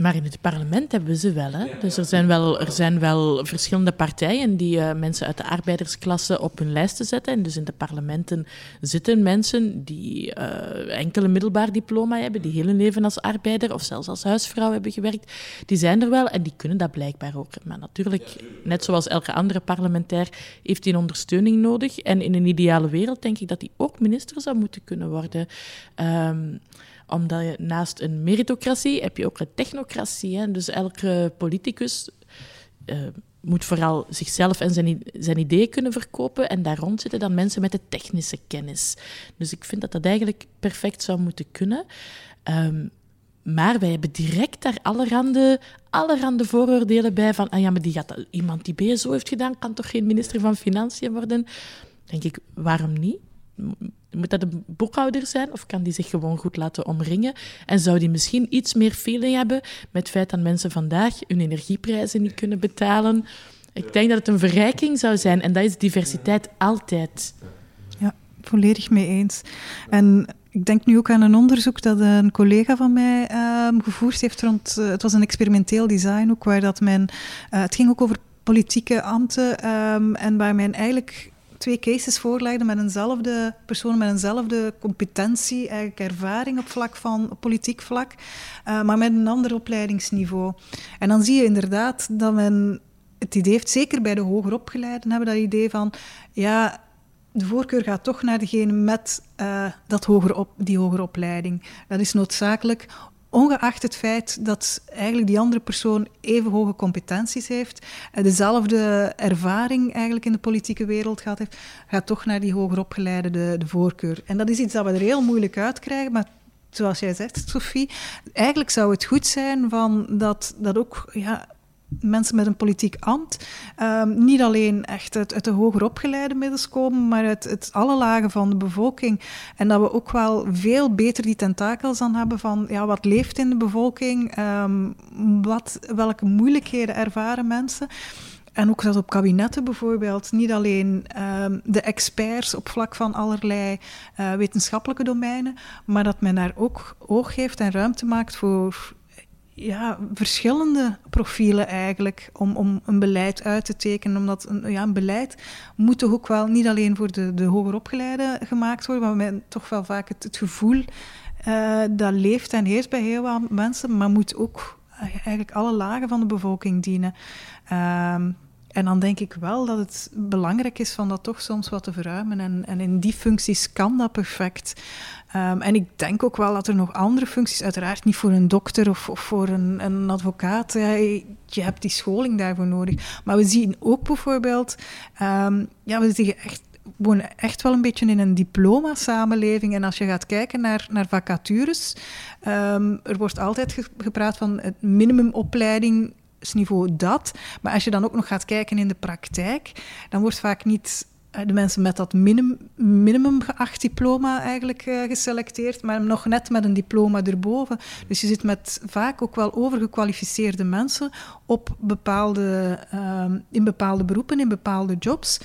D: maar in het parlement hebben we ze wel. Hè? Dus er zijn wel, er zijn wel verschillende partijen die uh, mensen uit de arbeidersklasse op hun lijsten zetten. En dus in de parlementen zitten mensen die uh, enkele middelbaar diploma hebben, die heel hun leven als arbeider of zelfs als huisvrouw hebben gewerkt. Die zijn er wel en die kunnen dat blijkbaar ook. Maar natuurlijk, net zoals elke andere parlementair, heeft die een ondersteuning nodig. En in een ideale wereld denk ik dat die ook minister zou moeten kunnen worden. Um, omdat je naast een meritocratie heb je ook een technocratie. Hè? Dus elke politicus uh, moet vooral zichzelf en zijn, zijn ideeën kunnen verkopen. En daar rond zitten dan mensen met de technische kennis. Dus ik vind dat dat eigenlijk perfect zou moeten kunnen. Um, maar wij hebben direct daar allerhande, allerhande vooroordelen bij van ah ja, maar die gaat, iemand die BSO heeft gedaan, kan toch geen minister van Financiën worden? Denk ik, waarom niet? Moet dat een boekhouder zijn of kan die zich gewoon goed laten omringen? En zou die misschien iets meer feeling hebben met het feit dat mensen vandaag hun energieprijzen niet kunnen betalen? Ik denk dat het een verrijking zou zijn en dat is diversiteit altijd.
C: Ja, volledig mee eens. En ik denk nu ook aan een onderzoek dat een collega van mij uh, gevoerd heeft rond. Uh, het was een experimenteel design ook, waar dat men. Uh, het ging ook over politieke ambten um, en waar men eigenlijk twee cases voorlegde met eenzelfde persoon, met eenzelfde competentie, eigenlijk ervaring op vlak van politiek vlak, uh, maar met een ander opleidingsniveau. En dan zie je inderdaad dat men het idee heeft, zeker bij de hoger opgeleiden hebben dat idee van, ja, de voorkeur gaat toch naar degene met uh, dat hoger op, die hogere opleiding. Dat is noodzakelijk ongeacht het feit dat eigenlijk die andere persoon even hoge competenties heeft, dezelfde ervaring eigenlijk in de politieke wereld gehad heeft, gaat toch naar die hoger opgeleide de, de voorkeur. En dat is iets dat we er heel moeilijk uit krijgen, maar zoals jij zegt, Sophie, eigenlijk zou het goed zijn van dat, dat ook ja, mensen met een politiek ambt um, niet alleen echt uit, de hoger opgeleide middels komen, maar uit, uit, alle lagen van de bevolking. En dat we ook wel veel beter die tentakels dan hebben van ja, wat leeft in de bevolking, um, wat, welke moeilijkheden ervaren mensen. En ook dat op kabinetten bijvoorbeeld niet alleen um, de experts op vlak van allerlei uh, wetenschappelijke domeinen, maar dat men daar ook oog heeft en ruimte maakt voor ja, verschillende profielen eigenlijk om, om een beleid uit te tekenen. Omdat een, ja, een beleid moet toch ook wel niet alleen voor de, de gemaakt worden, maar men toch wel vaak het, gevoel uh, dat leeft en heerst bij heel wat mensen, maar moet ook eigenlijk alle lagen van de bevolking dienen. Um, en dan denk ik wel dat het belangrijk is van dat toch soms wat te verruimen. En, en in die functies kan dat perfect. Um, en ik denk ook wel dat er nog andere functies, uiteraard niet voor een dokter of, of voor een, een advocaat, ja, je hebt die scholing daarvoor nodig. Maar we zien ook bijvoorbeeld, um, ja, we zeggen echt wonen echt wel een beetje in een diploma-samenleving. En als je gaat kijken naar, naar vacatures, um, er wordt altijd gepraat van het minimumopleiding niveau dat. Maar als je dan ook nog gaat kijken in de praktijk, dan wordt vaak niet eh, de mensen met dat minimum, minimum geacht diploma eigenlijk uh, geselecteerd, maar nog net met een diploma erboven. Dus je zit met vaak ook wel overgekwalificeerde mensen op bepaalde, um, in bepaalde beroepen, in bepaalde jobs.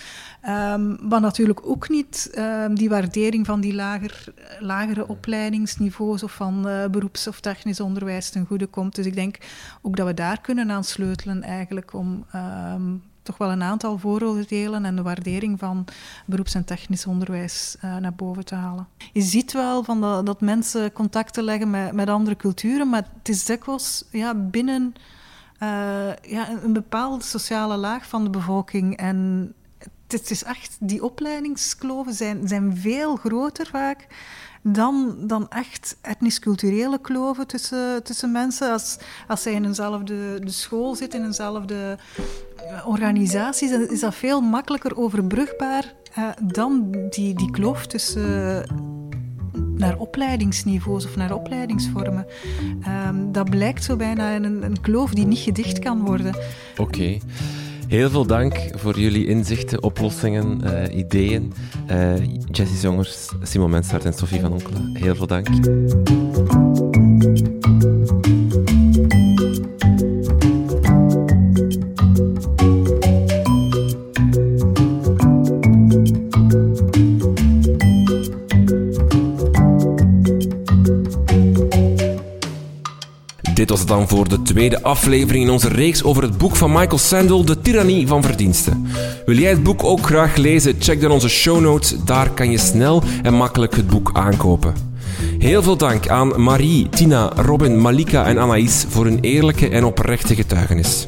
C: Um, wat natuurlijk ook niet um, die waardering van die lager, lagere opleidingsniveaus of van uh, beroeps- of technisch onderwijs ten goede komt. Dus ik denk ook dat we daar kunnen aan sleutelen eigenlijk om toch wel een aantal vooroordelen en de waardering van beroeps- en technisch onderwijs uh, naar boven te halen. Je ziet wel van dat, mensen contacten leggen met, met andere culturen, maar het is dikwijls ja, binnen uh, ja, een bepaalde sociale laag van de bevolking. En het is echt, die opleidingskloven zijn, zijn veel groter vaak dan, dan echt etnisch-culturele kloven tussen, tussen mensen. Als, als zij in eenzelfde de school zitten, in eenzelfde organisaties, dan is dat veel makkelijker overbrugbaar uh, dan die, die kloof tussen. Uh, naar opleidingsniveaus of naar opleidingsvormen. Um, dat blijkt zo bijna een, een kloof die niet gedicht kan worden.
A: Oké. Heel veel dank voor jullie inzichten, oplossingen, uh, ideeën. Uh, Jessie Zongers, Simon Mensaert en Sophie van Onkelen. Heel veel dank. Dit was het dan voor de tweede aflevering in onze reeks over het boek van Michael Sandel, De Tyrannie van Verdiensten. Wil jij het boek ook graag lezen? Check dan onze show notes. Daar kan je snel en makkelijk het boek aankopen. Heel veel dank aan Marie, Tina, Robin, Malika en Anaïs voor hun eerlijke en oprechte getuigenis.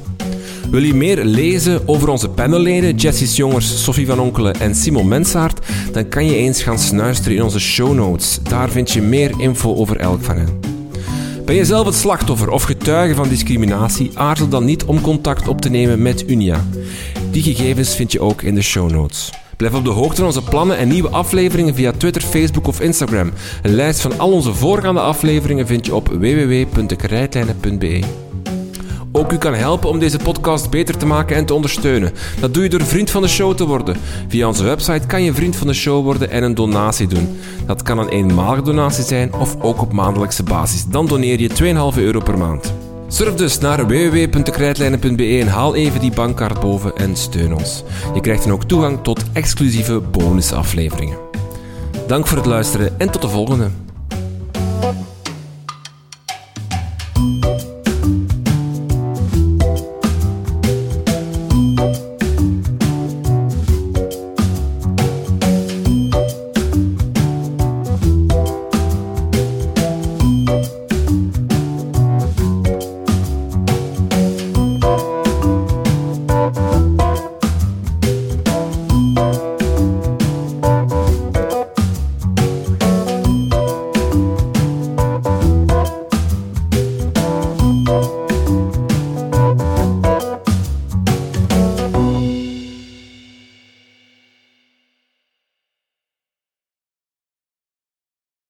A: Wil je meer lezen over onze panelleden, Jessie Jongers, Sophie van Onkelen en Simon Mensaert? Dan kan je eens gaan snuisteren in onze show notes. Daar vind je meer info over elk van hen. Ben je zelf het slachtoffer of getuige van discriminatie? Aarzel dan niet om contact op te nemen met Unia. Die gegevens vind je ook in de show notes. Blijf op de hoogte van onze plannen en nieuwe afleveringen via Twitter, Facebook of Instagram. Een lijst van al onze voorgaande afleveringen vind je op www.dekrijtlijnen.be. Ook u kan helpen om deze podcast beter te maken en te ondersteunen. Dat doe je door vriend van de show te worden. Via onze website kan je vriend van de show worden en een donatie doen. Dat kan een eenmalige donatie zijn of ook op maandelijkse basis. Dan doneer je 2,5 euro per maand. Surf dus naar www.krijtlijnen.be en haal even die bankkaart boven en steun ons. Je krijgt dan ook toegang tot exclusieve bonusafleveringen. Dank voor het luisteren en tot de volgende.